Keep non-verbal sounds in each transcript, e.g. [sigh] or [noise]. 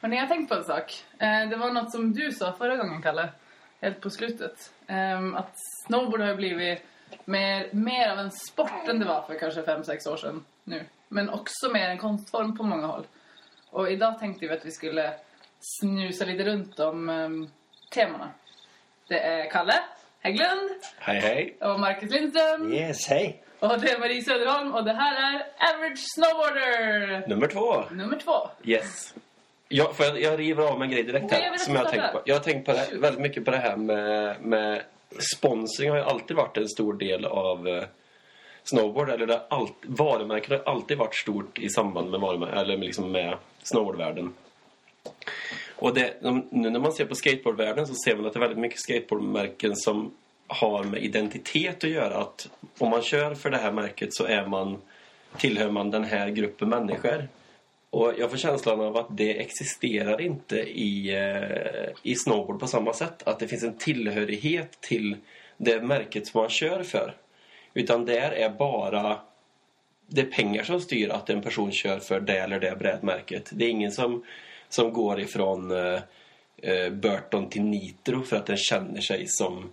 Hörrni, jag har tänkt på en sak. Eh, det var något som du sa förra gången, Kalle. Helt på slutet. Eh, att snowboard har blivit mer, mer av en sport än det var för kanske fem sex år sedan nu. Men också mer en konstform på många håll. Och idag tänkte vi att vi skulle snusa lite runt om um, temana. Det är Kalle Hägglund Hej, hej. och Marcus Lindström. Yes, hej! Och det är Marie Söderholm och det här är Average Snowboarder! Nummer två. Nummer två. Yes. Jag, får jag, jag river av med en grej direkt Nej, jag här. vill Som jag har tänkt på. Jag har tänkt på det, väldigt mycket på det här med, med sponsring har ju alltid varit en stor del av eh, snowboard. Eller det har allt, varumärken har alltid varit stort i samband med, eller liksom med snowboardvärlden. Och det, de- nu när man ser på skateboardvärlden så ser man att det är väldigt mycket skateboardmärken som har med identitet att göra. Att om man kör för det här märket så är man, tillhör man den här gruppen människor. Och jag får känslan av att det existerar inte i, eh, i snowboard på samma sätt. Att det finns en tillhörighet till det märket som man kör för. Utan där är bara det är pengar som styr att en person kör för det eller det brädmärket. Det är ingen som, som går ifrån eh, eh Burton till Nitro för att den känner sig som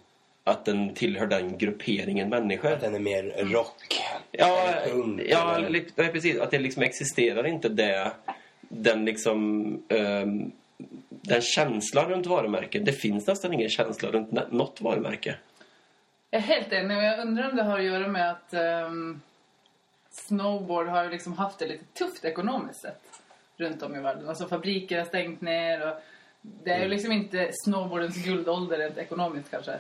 att den tillhör den grupperingen människor. Att den är mer rock. Ja, punk, ja eller- nej, precis. Att det liksom existerar inte det, den liksom, ehm, den känslan runt varumärken. Det finns nästan ingen känsla runt något varumärke. Jag är helt enig jag undrar om det har att göra med att ehm, snowboard har ju liksom haft det lite tufft ekonomiskt sett runt om i världen. Alltså fabriker har stängt ner och det är ju liksom inte snowboardens guldålder rent ekonomiskt kanske.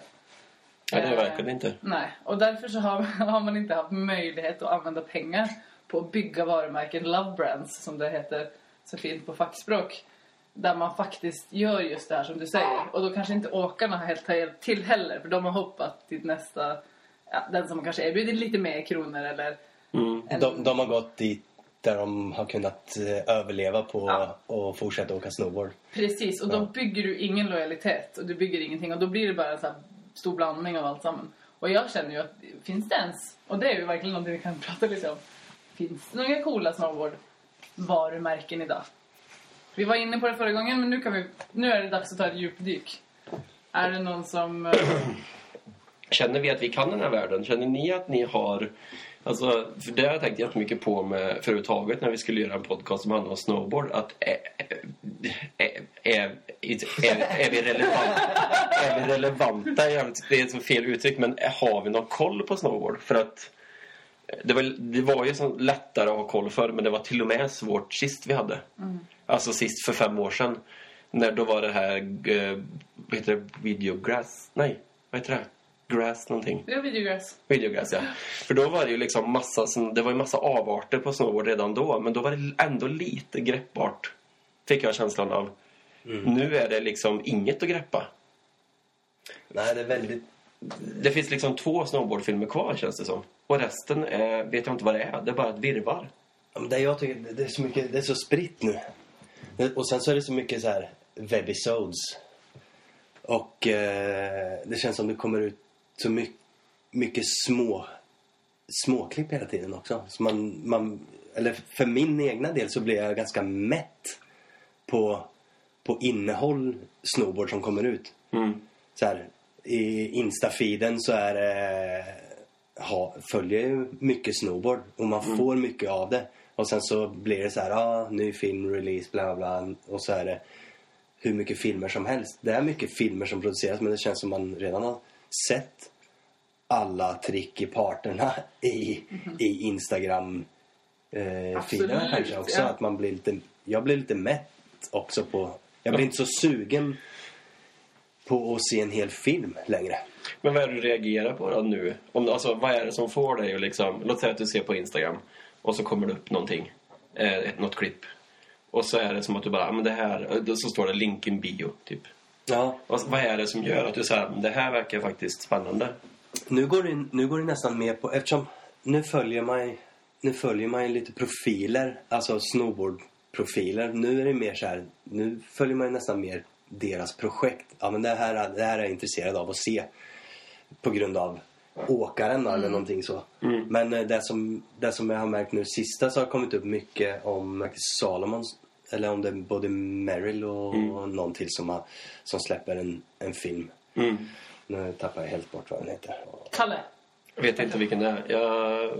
Nej, det är Eh, verkligen inte. Nej, och därför så har, [laughs] har man inte haft möjlighet att använda pengar på att bygga varumärken Love Brands som det heter så fint på fackspråk. Där man faktiskt gör just det här som du säger. Och då kanske inte åkarna har helt hjälpt till heller för de har hoppat till nästa, ja, den som kanske erbjuder lite mer kronor eller Mm. en, De, de har gått dit där de har kunnat eh, överleva på Ja. och fortsätta åka snowboard. Precis, och då Ja. bygger du ingen lojalitet och du bygger ingenting och då blir det bara en sån här stor blandning av allt samman. Och jag känner ju att, finns det ens, och det är ju verkligen någonting vi kan [laughs] prata lite om, finns det några coola snowboardvarumärken idag? Vi var inne på det förra gången men nu, kan vi, nu är det dags att ta ett djupdyk. Är det någon som... Eh, [clears throat] känner vi att vi kan den här världen? Känner ni att ni har... Alltså, för det har jag tänkt jättemycket på med företaget när vi skulle göra en podcast som handlar om snowboard. Att är, är, är, är, vi relevanta? Är vi relevanta? Det är ett så fel uttryck, men har vi någon koll på snowboard? För att det var, det var ju så lättare att ha koll för men det var till och med svårt sist vi hade. Alltså sist för fem år sedan. När då var det här, eh, vad heter det, videograss? Nej, vad heter det? Grass någonting. Är videograss. Videograss, ja. För då var det ju liksom massa, som- det var ju massa avarter på snowboard redan då. Men då var det ändå lite greppbart. Fick jag känslan av. Nu är det liksom inget att greppa. Nej, det är väldigt... Det finns liksom två snowboardfilmer kvar känns det som. Och resten är, vet jag inte vad det är. Det är bara ett. Ja, men Det jag tycker, det är så mycket, det är så spritt nu. Och sen så är det så mycket så här webisodes. Och eh, det känns som det kommer ut så mycket, mycket små småklipp hela tiden också. Så man, man, eller för min egna del så blir jag ganska mätt på, på innehåll snowboard som kommer ut. Mm. Så här, I Insta-feeden så är det, ha, följer ju mycket snowboard och man får mycket av det. Och sen så blir det så här, ah, ny film, release, bla bla. Och så är det hur mycket filmer som helst. Det är mycket filmer som produceras men det känns som man redan har sett alla trick i parterna i, i Instagram eh, filerna kanske också. ja. Att man blir lite, jag blir lite mätt också på... Jag blir inte så sugen på att se en hel film längre. Men vad är det du reagerar på då nu? Om, alltså, vad är det som får dig att liksom... Låt säga att du ser på Instagram och så kommer det upp någonting. Eh, ett- något klipp. Och så är det som att du bara, "Ah, men det här... Så står det link in bio, typ. Ja, Vad, vad är det som gör att du säger det här verkar faktiskt spännande? nu går det, nu går det nästan mer på... Eftersom nu följer man nu följer man lite profiler, alltså snowboardprofiler. Nu är det mer så här, nu följer man nästan mer deras projekt. Ja men det här, det här är jag intresserad av att se. På grund av åkaren då, eller någonting så. Men eh, det som, det som jag har märkt nu sista så har kommit upp mycket om Salomons eller om det är både Meryl och någon till som, har, som släpper en, en film. Mm. Nu tappar jag helt bort vad den heter. Kalle. Jag vet inte vilken det är. Jag,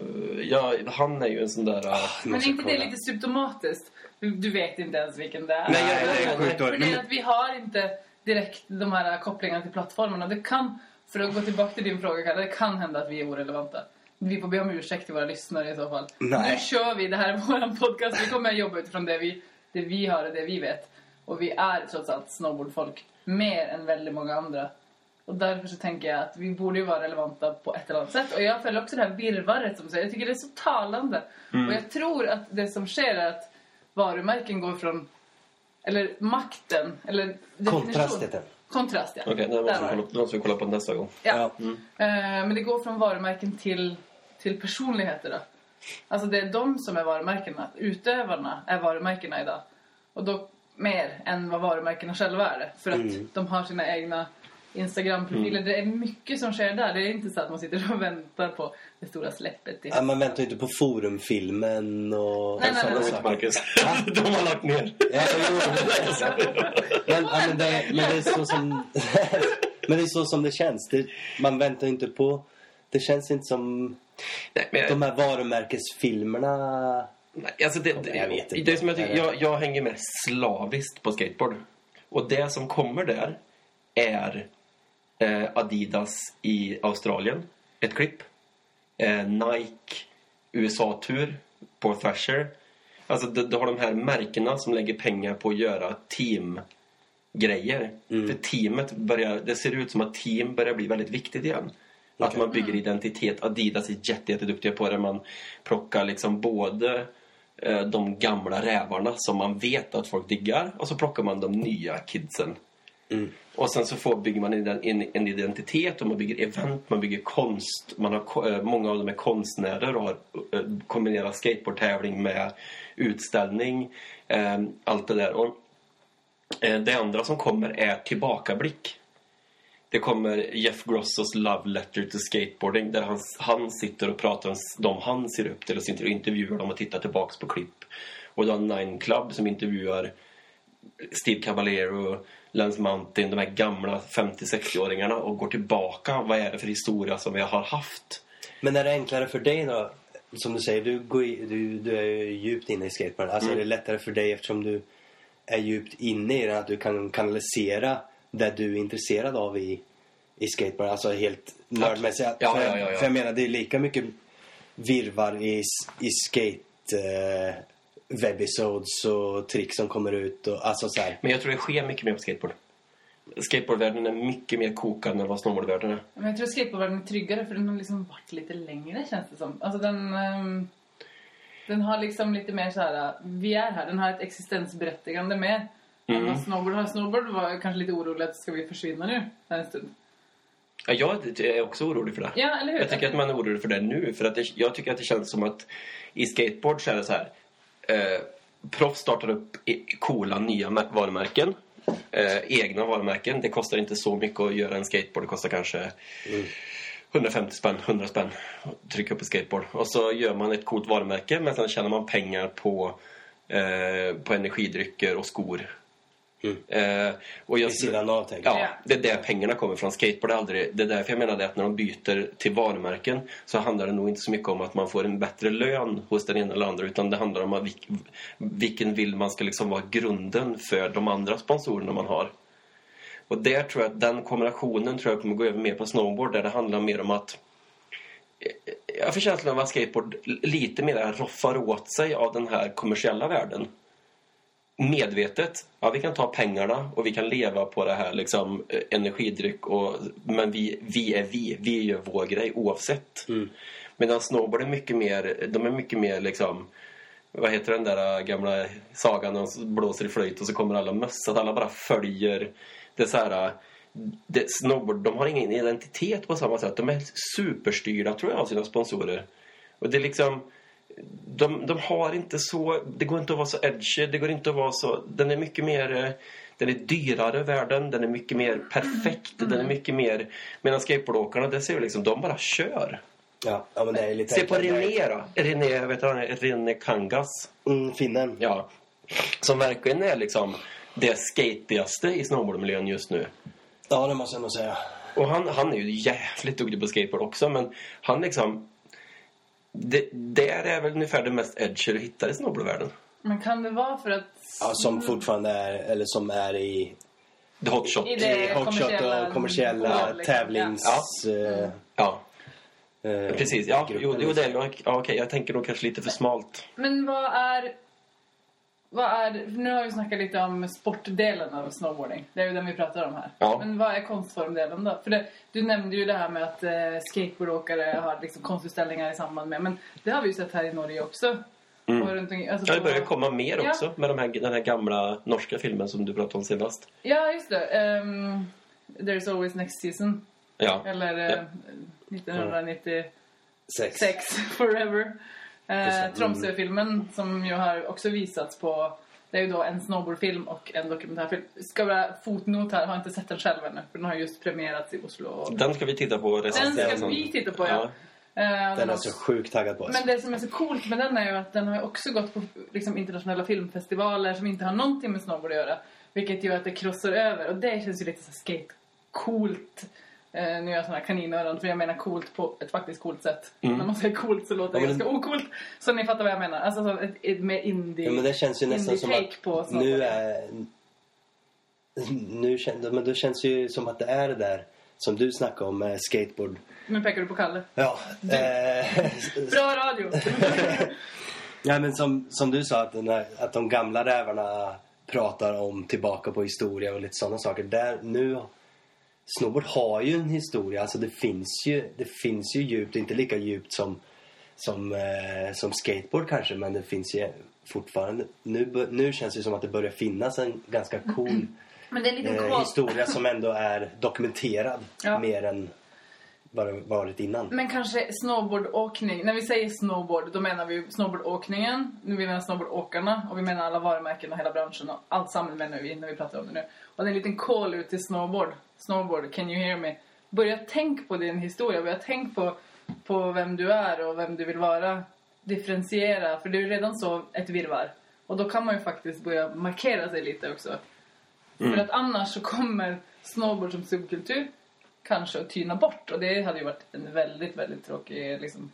jag, han är ju en sån där... äh, Men måste är inte det kolla. lite symptomatiskt? Du, vet inte ens vilken det är. Nej, jag- det är sjukt För det är Men- att vi har inte direkt de här kopplingarna till plattformarna. Det kan, för att gå tillbaka till din fråga Kalle, det kan hända att vi är orelevanta. Vi får be om ursäkt till våra lyssnare i så fall. Nej. Nu kör vi, det här är vår podcast. Vi kommer att jobba utifrån det vi, det vi har och det vi vet. Och vi är trots allt snowboardfolk. Mer än väldigt många andra. Och därför så tänker jag att vi borde ju vara relevanta på ett eller annat sätt. Och jag följer också det här virrvarret som säger. Jag tycker det är så talande. Och jag tror att det som sker är att varumärken går från... Eller makten, eller definition. Kontrast heter. Kontrast, ja. Okej, det måste vi det. kolla, det måste vi kolla på nästa gång. Ja. Ja. Eh, men det går från varumärken till, till personligheter då. Alltså det är de som är varumärkena. Utövarna är varumärkena idag. Och då mer än vad varumärkena själva är. För att Mm. de har sina egna Instagram-profiler. Det är mycket som sker där. Det är inte så att man sitter och väntar på det stora släppet. Ja, man väntar ju inte på forumfilmen och Nej, nej, sådana saker. Marcus. [laughs] De har lagt ner. Ja, jo. men, ja, men, det, men det är så som [laughs] Men det är så som det känns. Det, man väntar inte på... Det känns inte som Nej, men, de här varumärkesfilmerna. nej, alltså det, det, Jag vet inte. det som jag, tycker, jag, jag hänger med slaviskt på skateboard. Och det som kommer där är eh, Adidas i Australien. Ett klipp. Eh, Nike USA-tur på Thrasher. Alltså du, du har de här märkena som lägger pengar på att göra teamgrejer. För teamet börjar, det ser ut som att team börjar bli väldigt viktigt igen. Att Okej. man bygger identitet. Adidas är jätte, jätteduktiga på det. Man plockar liksom både eh, de gamla rävarna som man vet att folk diggar och så plockar man de nya kidsen. Och sen så får, bygger man en, en, en identitet och man bygger event, man bygger konst. Man har, eh, många av dem är konstnärer och har eh, kombinerat skateboardtävling med utställning. Eh, allt det där. Och, eh, det andra som kommer är tillbakablick. Det kommer Jeff Grossos Love Letter to Skateboarding där han, han sitter och pratar om de han ser upp till och sitter och intervjuar dem och tittar tillbaks på klipp. Och du har Nine Club som intervjuar Steve Caballero, Lance Mountain, de här gamla 50-60-åringarna och går tillbaka. Vad är det för historia som vi har haft? Men är det enklare för dig då? Som du säger, du, går i, du, du är ju djupt inne i skateboard. Alltså är det lättare för dig eftersom du är djupt inne i det att du kan kanalisera det du är intresserad av i, i skateboard? Alltså helt nördmässigt. Ja, för, ja, ja, ja. för jag menar, det är lika mycket virvar i, i skate... Eh, webisodes och trick som kommer ut och alltså så här. Men jag tror det sker mycket mer på skateboard. Skateboardvärlden är mycket mer kokad än vad snowboardvärlden är. Men jag tror skateboardvärlden är tryggare för den har liksom varit lite längre känns det som. Alltså den... ehm, den har liksom lite mer så här, vi är här, den har ett existensberättigande med. Vad snowboard har. Snowboard var kanske lite orolig att ska vi försvinna nu en stund. Ja, jag är också orolig för det. Ja, eller hur? Jag tycker att man är orolig för det nu. För att det, jag tycker att det känns som att i skateboard så är det så här. Eh, proffs startar upp coola nya mär- varumärken. Eh, egna varumärken. Det kostar inte så mycket att göra en skateboard. Det kostar kanske 150 spänn, 100 spänn att trycka upp ett skateboard. Och så gör man ett coolt varumärke men sen tjänar man pengar på, eh, på energidrycker och skor. Eh, och jag, sidan av, Ja, jag. det är där pengarna kommer från. Skateboard är aldrig... Det är därför jag menade att när de byter till varumärken så handlar det nog inte så mycket om att man får en bättre lön hos den ena eller andra utan det handlar om att vilk, vilken vill man ska liksom vara grunden för de andra sponsorerna man har. Och där tror jag att den kombinationen tror jag kommer gå över mer på snowboard där det handlar mer om att jag får känslan av att skateboard lite mer roffar åt sig av den här kommersiella världen medvetet. Ja, vi kan ta pengarna och vi kan leva på det här liksom eh, energidryck och men vi, vi är vi. Vi gör vår grej oavsett. Medan snowboard är mycket mer, de är mycket mer liksom vad heter den där äh, gamla sagan när de blåser i flöjt och så kommer alla möss. Att alla bara följer det så här äh, det, snowboard, de har ingen identitet på samma sätt. De är superstyrda tror jag av sina sponsorer. Och det är liksom de, de har inte så... Det går inte att vara så edgy. Det går inte att vara så... Den är mycket mer... eh, Den är dyrare världen. Den är mycket mer perfekt. Den är mycket mer... Medan skateboardåkarna, det ser du liksom, de bara kör. Ja, ja men det är lite Se på. René då. René, vet du, han är René Kangas. Mm, finnen. Ja. som verkligen är liksom det skatigaste i snowboardmiljön just nu. Ja, det måste jag nog säga. Och han, han är ju jävligt duktig på skateboard också, men han liksom... Det, det är väl ungefär det mest edgy du hittar i snowboardvärlden. Men kan det vara för att... Ja, som fortfarande är, eller som är i, The Hot Shot. I det- hotshot kommersiella- och kommersiella liksom. tävlings... eh, Ja, eh, precis. Ja, jo, jo, det är, liksom. ja, okej, jag tänker nog kanske lite för smalt. Men vad är... Vad är... Nu har vi snackat lite om sportdelen av snowboarding. Det är ju den vi pratar om här. Ja. Men vad är konstformdelen då? För det, du nämnde ju det här med att eh, skateboardåkare har liksom konstutställningar i samband med. Men det har vi ju sett här i Norge också. Och runt omkring, alltså Mm. Ja, det börjar komma mer Ja. också med de här, den här gamla norska filmen som du pratade om senast. Ja, just det. Um, There's always next season. Ja. Eller Ja. eh, 1996 Sex. [laughs] Forever. Eh, det. Tromsö-filmen som ju har också visats på... Det är ju då en snowboardfilm och en dokumentärfilm. Ska bara fotnot här, har inte sett den själv ännu. För den har just premierats i Oslo. Och... Den ska vi titta på. Den ska sen. vi titta på, ja. Eh, Den är så också- sjukt taggad på. Oss. Men det som är så coolt med den är ju att den har också gått på liksom, internationella filmfestivaler som inte har någonting med snowboard att göra. Vilket gör att det krossar över. Och det känns ju lite så skate-coolt. Eh, nu gör jag såna här kaninöron för jag menar coolt på ett faktiskt coolt sätt. Mm. När man säger coolt så låter det Ja, ganska ocoolt. Så ni fattar vad jag menar. Alltså så ett, ett mer indie... Ja, men det känns ju nästan som på att snowboard. nu är... Nu känns, men det känns ju som att det är det där som du snackade om med skateboard. Nu pekar du på Kalle. Ja. Eh, [laughs] Bra radio! [laughs] ja men som, som du sa att, här, att de gamla rävarna pratar om tillbaka på historia och lite sådana saker. Där nu... Snowboard har ju en historia. Alltså det finns ju, det finns ju djupt. Inte lika djupt som, som, eh, som skateboard kanske. Men det finns ju fortfarande. Nu, nu känns det som att det börjar finnas en ganska cool [clears throat] eh, historia som ändå är dokumenterad [clears throat] Ja. mer än vad det varit innan. Men kanske snowboardåkning. När vi säger snowboard, då menar vi snowboardåkningen. Nu vi menar snowboardåkarna och vi menar alla varumärken och hela branschen och allt samman menar vi när vi pratar om det nu. Och det är en liten call ut till snowboard. Snowboard, can you hear me? Börja tänk på din historia. Börja tänk på, på vem du är och vem du vill vara. Differentiera, för det är redan så ett virrvarr. Och då kan man ju faktiskt börja markera sig lite också. För att annars så kommer snowboard som subkultur kanske att tyna bort. Och det hade ju varit en väldigt, väldigt tråkig liksom,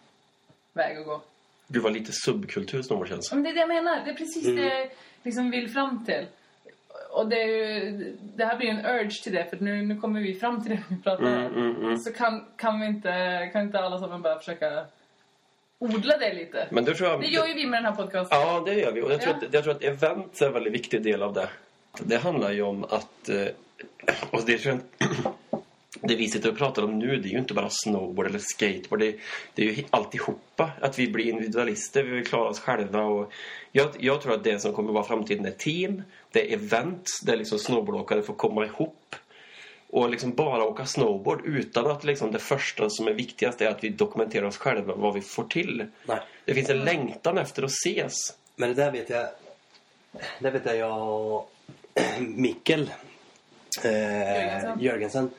väg att gå. Du var lite subkultur snowboard känns. Det är det jag menar. Det är precis Mm. det jag liksom vill fram till. Och det, ju, det här blir en urge till det, för nu, nu kommer vi fram till det vi pratar om. Mm, mm, mm. Så kan, kan, vi inte, kan inte alla som bara försöka odla det lite? Men då tror jag... Det gör ju vi med den här podcasten. Ja, det gör vi. Och jag tror, Ja. att, jag tror att events är en väldigt viktig del av det. Det handlar ju om att... eh, Och det tror jag det vi sitter och pratar om nu, det är ju inte bara snowboard eller skateboard. Det, det är ju alltihopa. Att vi blir individualister, vi vill klara oss själva. Och jag, jag tror att det som kommer vara framtiden är team, det är events där liksom snowboardåkare får komma ihop. Och liksom bara åka snowboard utan att liksom det första som är viktigast är att vi dokumenterar oss själva, vad vi får till. Nej. Det finns en längtan efter att ses. Men det där vet jag... Det vet jag, jag och [clears throat] Mikkel eh, Jörgensen. Jörgensen.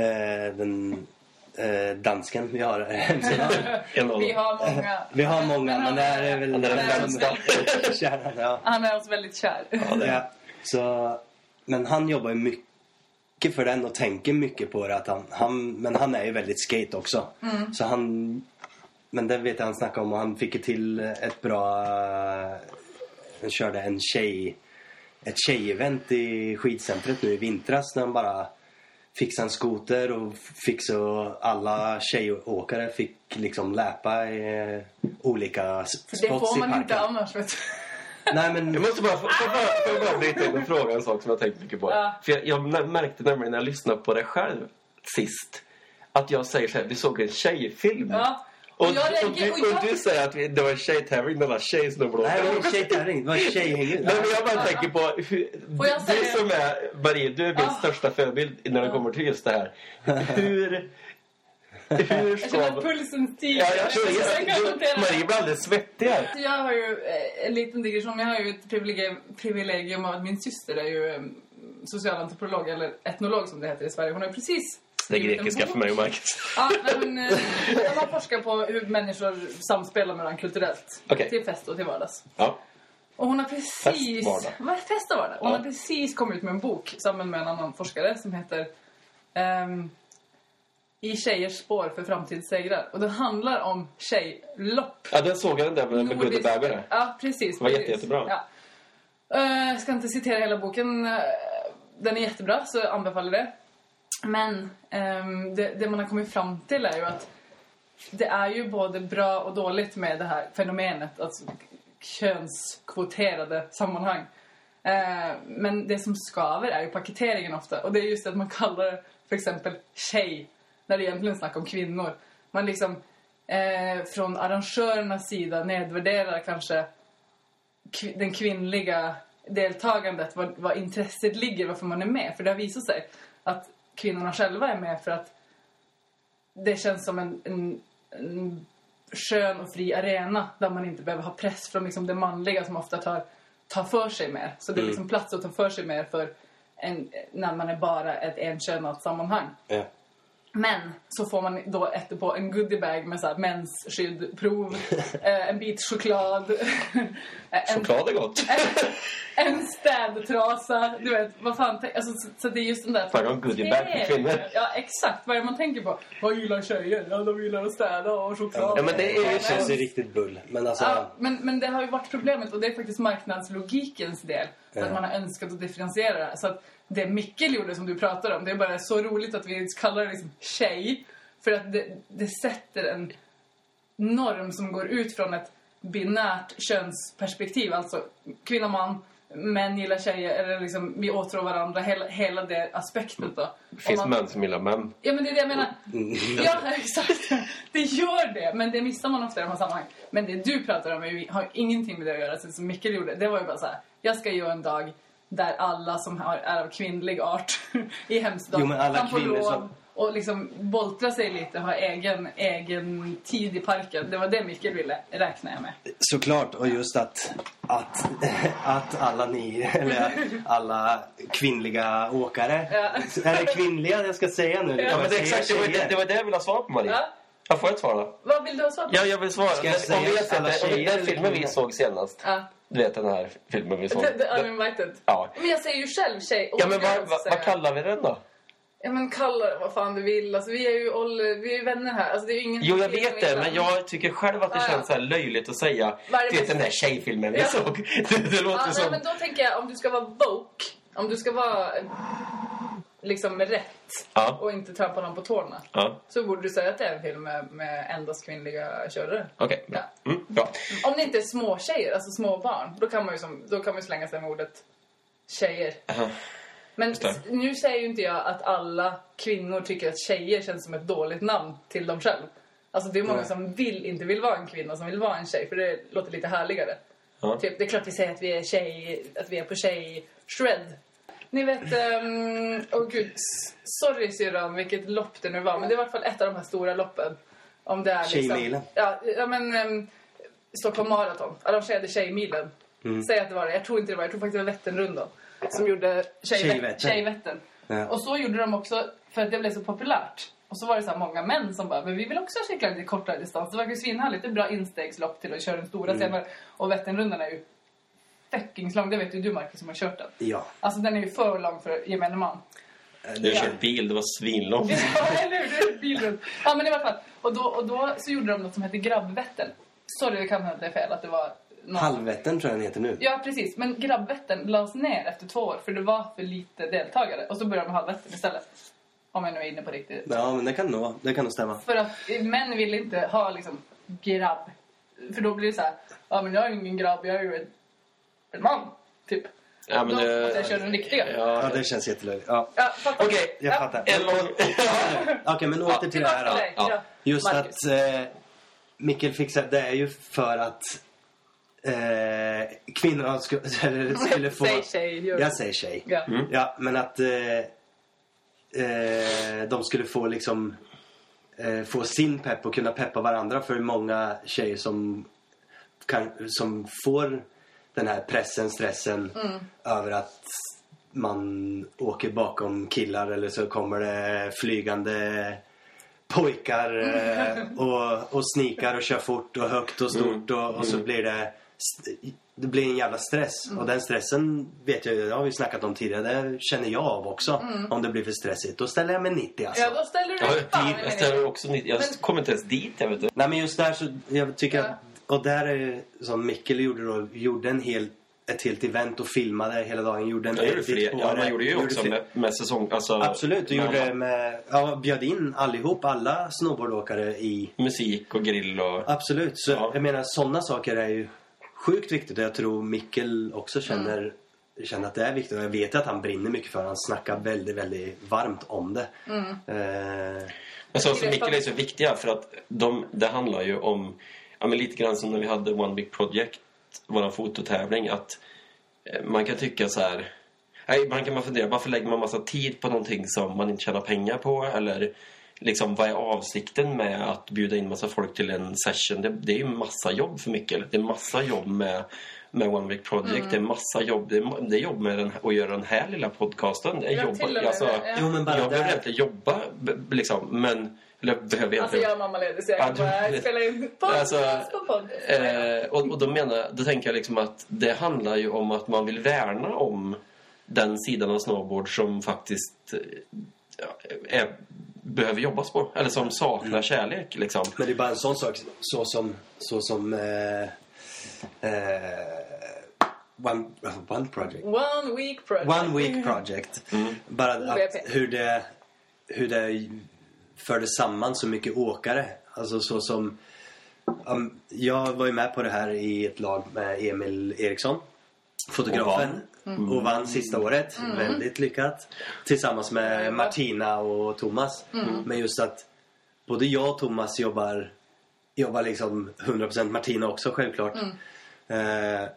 Eh, den eh, dansken vi har hemsidan. [laughs] Vi har många. Vi har många, men det här är väl Han är den kärnan. Ja. Han är oss väldigt kär. Ja, så, men han jobbar ju mycket för den och tänker mycket på det. Att han, han, men han är ju väldigt skate också. Så han, men det vet jag han snackade om och han fick till ett bra... Han körde en tjej... Ett tjejevent i skidcentret nu i vintras när han bara fixade en skoter och fick så alla tjejåkare fick liksom läpa i eh, olika s- Det spots får i man parken. inte annars, vet du. Nej men... Jag måste bara, får, får, bara, får bryta in och fråga en sak som jag tänkt mycket på. Ja. För jag, jag märkte nämligen när jag lyssnade på det själv sist att jag säger så här, vi såg en tjejfilm. Ja. Och, Och jag och, lägger- du, och och jag- du säger att vi, det var en tjejtävling mellan Nej, tjejsnowboardåkare. det var en tjejtävling. Det var en tjejhäng. Nej, men jag bara tänker på hur, jag du som är, Marie, du är min Ah. största förebild när det kommer till just det här. Hur, hur Jag ska... känner att pulsen stiger. Ja, jag Jag notera det. Marie blir alldeles svettig här. Jag har ju eh, en liten digression. Jag har ju ett privilegium, privilegium av att min syster är ju eh, socialantropolog, eller etnolog som det heter i Sverige. Hon har ju precis Det är grekiska för mig och Marcus. Ja, men eh, de har forskat på hur människor samspelar med varandra kulturellt. Okej. Till fest och till vardags. Ja. Och hon har precis... Vad är fest och vardag? Hon Ja. har precis kommit ut med en bok samman med en annan forskare som heter ehm, I tjejers spår för framtidssegrar. Och det handlar om tjejlopp. Ja, den såg jag den där med, med Bagger. Ja, precis. Det var precis. jätte, jättebra. Ja. Eh, Jag ska inte citera hela boken. Eh, Den är jättebra, så jag anbefaller det. Men ehm, det, det man har kommit fram till är ju att det är ju både bra och dåligt med det här fenomenet, alltså könskvoterade sammanhang. Ehm, men det som skaver är ju paketeringen ofta. Och det är just att man kallar det för exempel tjej, när det egentligen snackar om kvinnor. Man liksom eh, från arrangörernas sida nedvärderar kanske kv- den kvinnliga deltagandet, vad, vad intresset ligger, varför man är med. För det har visat sig att kvinnorna själva är med för att det känns som en, en, en skön och fri arena där man inte behöver ha press från liksom det manliga som ofta tar, tar för sig mer. Så det är liksom plats att ta för sig mer för en, när man är bara ett enkönat sammanhang. Ja. Men så får man då efterpå en goodiebag med så här mensskydd, prov, [laughs] eh, en bit choklad, [laughs] en, Choklad är gott. [laughs] en städtrasa. Du vet, vad fan. Alltså, så, så det är just den där... Fan, en goodiebag för kvinnor. Ja, exakt. Vad är det man tänker på? Vad gillar tjejer? Ja, de gillar att städa och choklad. Ja, men det är ju- känns ju riktigt bull. Men alltså... Ja, men, men det har ju varit problemet och det är faktiskt marknadslogikens del. För att Ja. man har önskat att differentiera det. Så att det Mickel gjorde som du pratar om, det är bara så roligt att vi kallar det liksom tjej. För att det, det sätter en norm som går ut från ett binärt könsperspektiv. Alltså kvinna, man, män gillar tjejer, eller liksom vi åtrår varandra. Hela, hela det aspektet då. Det finns man- män som gillar män. Ja, men det är det jag menar. Ja, [laughs] exakt. Det gör det, men det missar man ofta i de här sammanhang. Men det du pratar om har ingenting med det att göra, så som Mikael gjorde. Det var ju bara så här, jag ska göra en dag där alla som har, är av kvinnlig art [laughs] i Hemsedal Jo, men alla kan få lov som- och liksom boltra sig lite, ha egen, egen tid i parken. Det var det Mikael ville, räknar jag med. Såklart, och just att, att, [laughs] att alla ni, eller [laughs] alla kvinnliga åkare, Ja. är det kvinnliga jag ska säga nu? Ja, men det, är Jag exakt, det, var, det, det var det jag ville ha svar på, Marie. Ja. Jag får ett svar då. Vad vill du ha svar på? Ja, jag vill svara. Ska jag om säga vi har sett alla om tjejer den filmen vi såg senast. Ja. Du vet den här filmen vi såg. The, the Uninvited. Ja. Men jag säger ju själv tjej. Ja, men vad, vad, vad kallar vi den då? Ja men kalla det vad fan du vill. Alltså, vi är ju ålder, vi är vänner här. Alltså, det är ingen Jo, jag vet det, men jag tycker själv att det ja. känns så här löjligt att säga är det bästa? den där tjejfilmen vi Ja. såg. [laughs] Det, det låter nej, som... men då tänker jag om du ska vara woke, om du ska vara liksom rätt Ja. och inte trampa någon på tårna. Ja, Så borde du säga att det är en film med, med endast kvinnliga körare. okej. bra. Mm, bra. Om det inte är små tjejer, alltså små barn, då kan man ju, som, då kan man slänga sig med ordet tjejer. Aha. Men nu säger ju inte jag att alla kvinnor tycker att tjejer känns som ett dåligt namn till dem själv. Alltså det är många Nej. som vill, inte vill vara en kvinna, som vill vara en tjej, för det låter lite härligare. Ja. Typ, det är klart vi säger att vi är tjej, att vi är på tjej-shred. Ni vet, um, åh gud, s- sorry syrran vilket lopp det nu var, men det var i alla fall ett av de här stora loppen. Om det är liksom. Ja, ja men um, Stockholm Marathon, arrangerade Tjejmilen. Mm. Säg att det var det, jag tror inte det var jag tror faktiskt det var Vätternrundan. Som gjorde Tjejvä- Tjejvättern. Tjejvättern. Ja. Och så gjorde de också, för att det blev så populärt. Och så var det så många män som bara, men vi vill också cykla lite kortare distans. Det verkar ju svinhärligt. Det är bra instegslopp till att köra den stora Mm. senare. Och Vätternrundan är ju fucking lång. Det vet ju du Marcus som har kört den. Ja. Alltså den är ju för lång för gemene man. Jag körde bil, det var svinlångt. Ja, eller hur? Det är ett bilrunt. Ja, men i alla fall. Och då, och då så gjorde de något som hette Grabbvättern. Sorry, det kan hända att det är fel. Att det var någon... Halvvättern tror jag den heter nu. Ja, precis. Men Grabbvättern lades ner efter två år för det var för lite deltagare. Och så började de med Halvvättern istället. Om jag nu är inne på riktigt. Ja, men det kan nog, det kan nog stämma. För att eh, män vill inte ha liksom grabb. För då blir det så här, ja men jag är ingen grabb, jag är ju en, en man. Typ. Ja, men Då det- måste jag köra den riktiga. Ja, Ja, det känns jättelöjligt. Ja. Ja. Okej, Jag ja. fattar. en lång... Okej, men åter till det här då. Ja. Just Marcus. att eh, Mikkel fixar det är ju för att eh, kvinnorna skulle, [laughs] [laughs] skulle få... Säg tjej, gör. Jag säger tjej. Ja. Mm. Ja, men att eh, eh, de skulle få liksom eh, få sin pepp och kunna peppa varandra för många tjejer som, kan, som får den här pressen, stressen över att man åker bakom killar eller så kommer det flygande pojkar eh, och, och snikar och kör fort och högt och stort och, och så blir det det blir en jävla stress. Mm. Och den stressen vet jag ju, det har vi snackat om tidigare, det känner jag av också. Om det blir för stressigt. Då ställer jag mig 90 alltså. Mm. Ja, då ställer du Ja, dig i jag min ställer också nytt. Jag Men- kommer inte ens dit, jag vet inte. Nej men just där så, jag tycker Ja. att, och där är ju som Mikkel gjorde då, gjorde en hel, ett helt event och filmade hela dagen. Gjorde en Jag gjorde edit fler. Ja, det. man gjorde ju också fler- med, med säsong... Alltså, Absolut, du gjorde det med, ja, bjöd in allihop, alla snowboardåkare i Musik och grill och... Absolut, så Ja. jag menar sådana saker är ju sjukt viktigt och jag tror Mikkel också känner, Mm. känner att det är viktigt och jag vet att han brinner mycket för det. Han snackar väldigt, väldigt varmt om det. Mm. Eh, Men så, så det är Mikkel är så viktiga för att de, det handlar ju om, ja men lite grann som när vi hade One Big Project, vår fototävling, att eh, man kan tycka så här, nej, man kan man fundera, varför lägger man massa tid på någonting som man inte tjänar pengar på? Eller liksom, vad är avsikten med att bjuda in massa folk till en session? Det, det är ju massa jobb för Mikkel. Det är massa jobb med med One Big Project. Mm. Det är massa jobb. Det är, det är jobb med den, att göra den här lilla podcasten. Det är jobb. Alltså, ja. Jo, men bara jag behöver inte jobba, liksom, men... Eller behöver Alltså egentligen... jag är mammaledig så jag Ja, kan bara spela in [laughs] podcast Alltså, på podcast. Eh, och, och då menar jag- då tänker jag liksom att det handlar ju om att man vill värna om den sidan av snowboard som faktiskt eh, ja, är, behöver jobbas på. Eller som saknar kärlek liksom. men det är bara en sån sak, så som, så som eh, eh, one, one project. One week project. One Week [laughs] Project. Mm. Bara att hur det, hur det förde samman så mycket åkare. Alltså så som... Um, jag var ju med på det här i ett lag med Emil Eriksson. Fotografen. Mm. Och vann sista året. Väldigt lyckat. Tillsammans med Martina och Thomas. Mm. Men just att både jag och Thomas jobbar, jobbar liksom 100% Martina också självklart. Mm. Eh,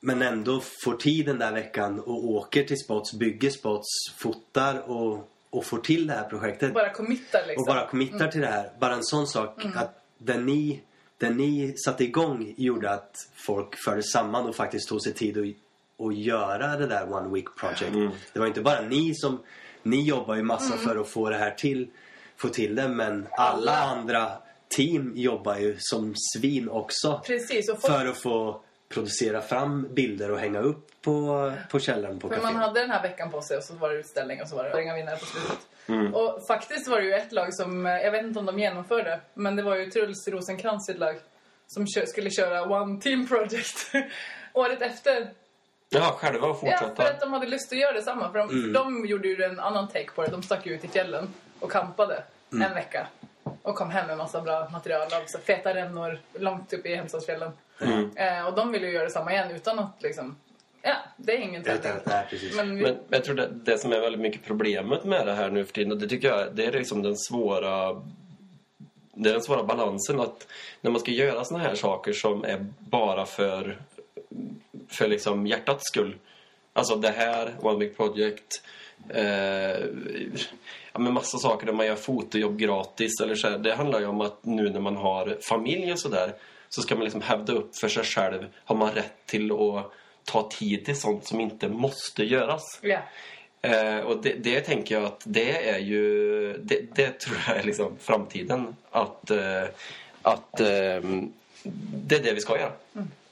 men ändå får tid den där veckan och åker till spots, bygger spots, fotar och, och får till det här projektet. Bara committar liksom. Och bara committar till det här. Bara en sån sak att det ni, det ni satte igång gjorde att folk förde samman och faktiskt tog sig tid att, göra det där One Week Project. Det var inte bara ni som... Ni jobbar ju massa för att få det här till, få till det men alla Alla. andra team jobbar ju som svin också. Precis, och folk, För att få producera fram bilder och hänga upp på, på källaren på kaféet. man hade den här veckan på sig och så var det utställning och så var det inga vinnare på slutet. Mm. Och faktiskt var det ju ett lag som, eh, jag vet inte om de genomförde, men det var ju Truls Rosenkrantz sitt lag som kö- skulle köra One Team Project [laughs] året efter. Ja, själva och Ja, fortsätta. för att de hade lust att göra detsamma. För de, de gjorde ju en annan take på det. De stack ut i fjällen och kampade en vecka. Och kom hem med massa bra material av så feta rännor långt upp i Hemsedalsfjällen. Eh, och de ville ju göra detsamma igen utan att liksom... Ja, det är ingen Utan tävling. att- nej, precis. Men vi, Men jag tror det, det som är väldigt mycket problemet med det här nu för tiden, och det tycker jag det är liksom den svåra det är den svåra balansen att när man ska göra såna här saker som är bara för för liksom hjärtats skull. Alltså det här, One Big Project eh, ja, men massa saker där man gör fotojobb gratis eller så här. Det handlar ju om att nu när man har familj och sådär så ska man liksom hävda upp för sig själv har man rätt till att ta tid till sånt som inte måste göras. ja. Eh, och det, det tänker jag att det är ju... Det, det tror jag är liksom framtiden. Att, eh, att eh, det är det vi ska göra.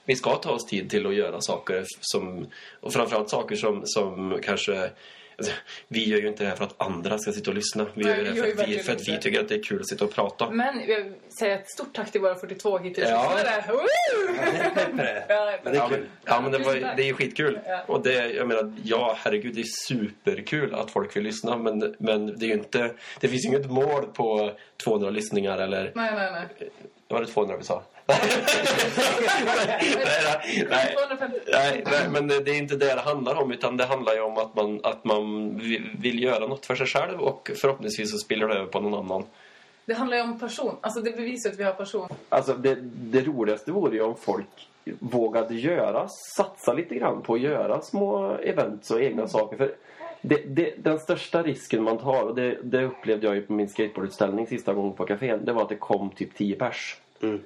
Vi ska ta oss tid till att göra saker som... Och framförallt saker som, som kanske... Alltså, vi gör ju inte det här för att andra ska sitta och lyssna. Vi Nej, gör det här för att, vi, för att vi tycker att det är kul att sitta och prata. Men jag säger ett stort tack till våra 42 hittills Ja. det. [laughs] Ja, Men det är Ja kul. men, ja, men det, var, det är ju skitkul. Ja. Och det, jag menar, ja herregud, det är superkul att folk vill lyssna. Men, men det är ju inte, det finns ju inget mål på 200 lyssningar eller, Nej, nej, nej. var det 200 vi sa? Nej, nej, nej, 250. nej, men det är inte det det handlar om. Utan det handlar ju om att man, att man vill, göra något för sig själv och förhoppningsvis så spiller det över på någon annan. Det handlar ju om passion. Alltså det bevisar att vi har passion. Alltså det, det roligaste vore ju om folk vågade göra, satsa lite grann på att göra små events och egna saker. För det, det, den största risken man tar, och det, det upplevde jag ju på min skateboardutställning sista gången på kafén, det var att det kom typ 10 pers. Mm.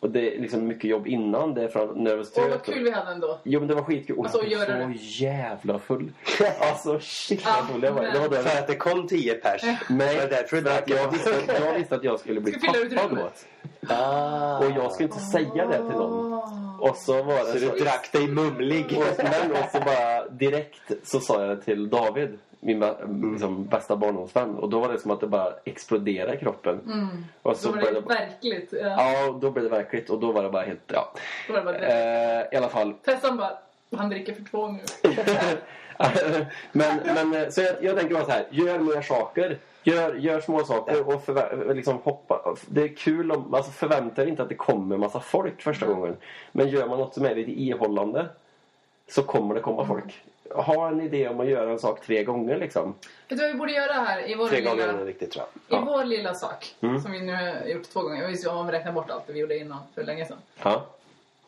Och det är liksom mycket jobb innan, det är från nervositet. Åh, vad kul vi hade ändå. Jo men det var skitkul. Och Alltså, jag blev så det. jävla full. [laughs] Alltså shit vad Ja, full jag var. Det var det. För att det kom 10 pers. Nej, Det var därför för det att jag visste, jag visste att jag skulle bli [laughs] pappa då. Ah. Och jag skulle inte säga det till någon. Och så var det Så du drack dig mumlig. Och, men och så bara direkt så sa jag det till David, min bä- liksom, bästa barndomsvän. Och då var det som att det bara exploderade i kroppen. Och så Då var det verkligt. Ja. Ja, då blev det verkligt. Och då var det bara helt... Ja. Då var det bara det. Eh, I alla fall. Tessan bara, han dricker för två nu. [laughs] men men eh, så jag, jag tänker bara så här. Gör mer saker. Gör, gör små saker och förvä- liksom hoppa. Det är kul om... Alltså förvänta er inte att det kommer massa folk första gången. Men gör man något som är lite ihållande så kommer det komma folk. Ha en idé om att göra en sak tre gånger liksom. Vet du vad vi borde göra här i vår, Tre gånger är lilla, det riktigt tror jag. i Ja. vår lilla sak? Mm. Som vi nu har gjort två gånger. Visst, Om vi räknar bort allt det vi gjorde innan för länge sedan. Ja.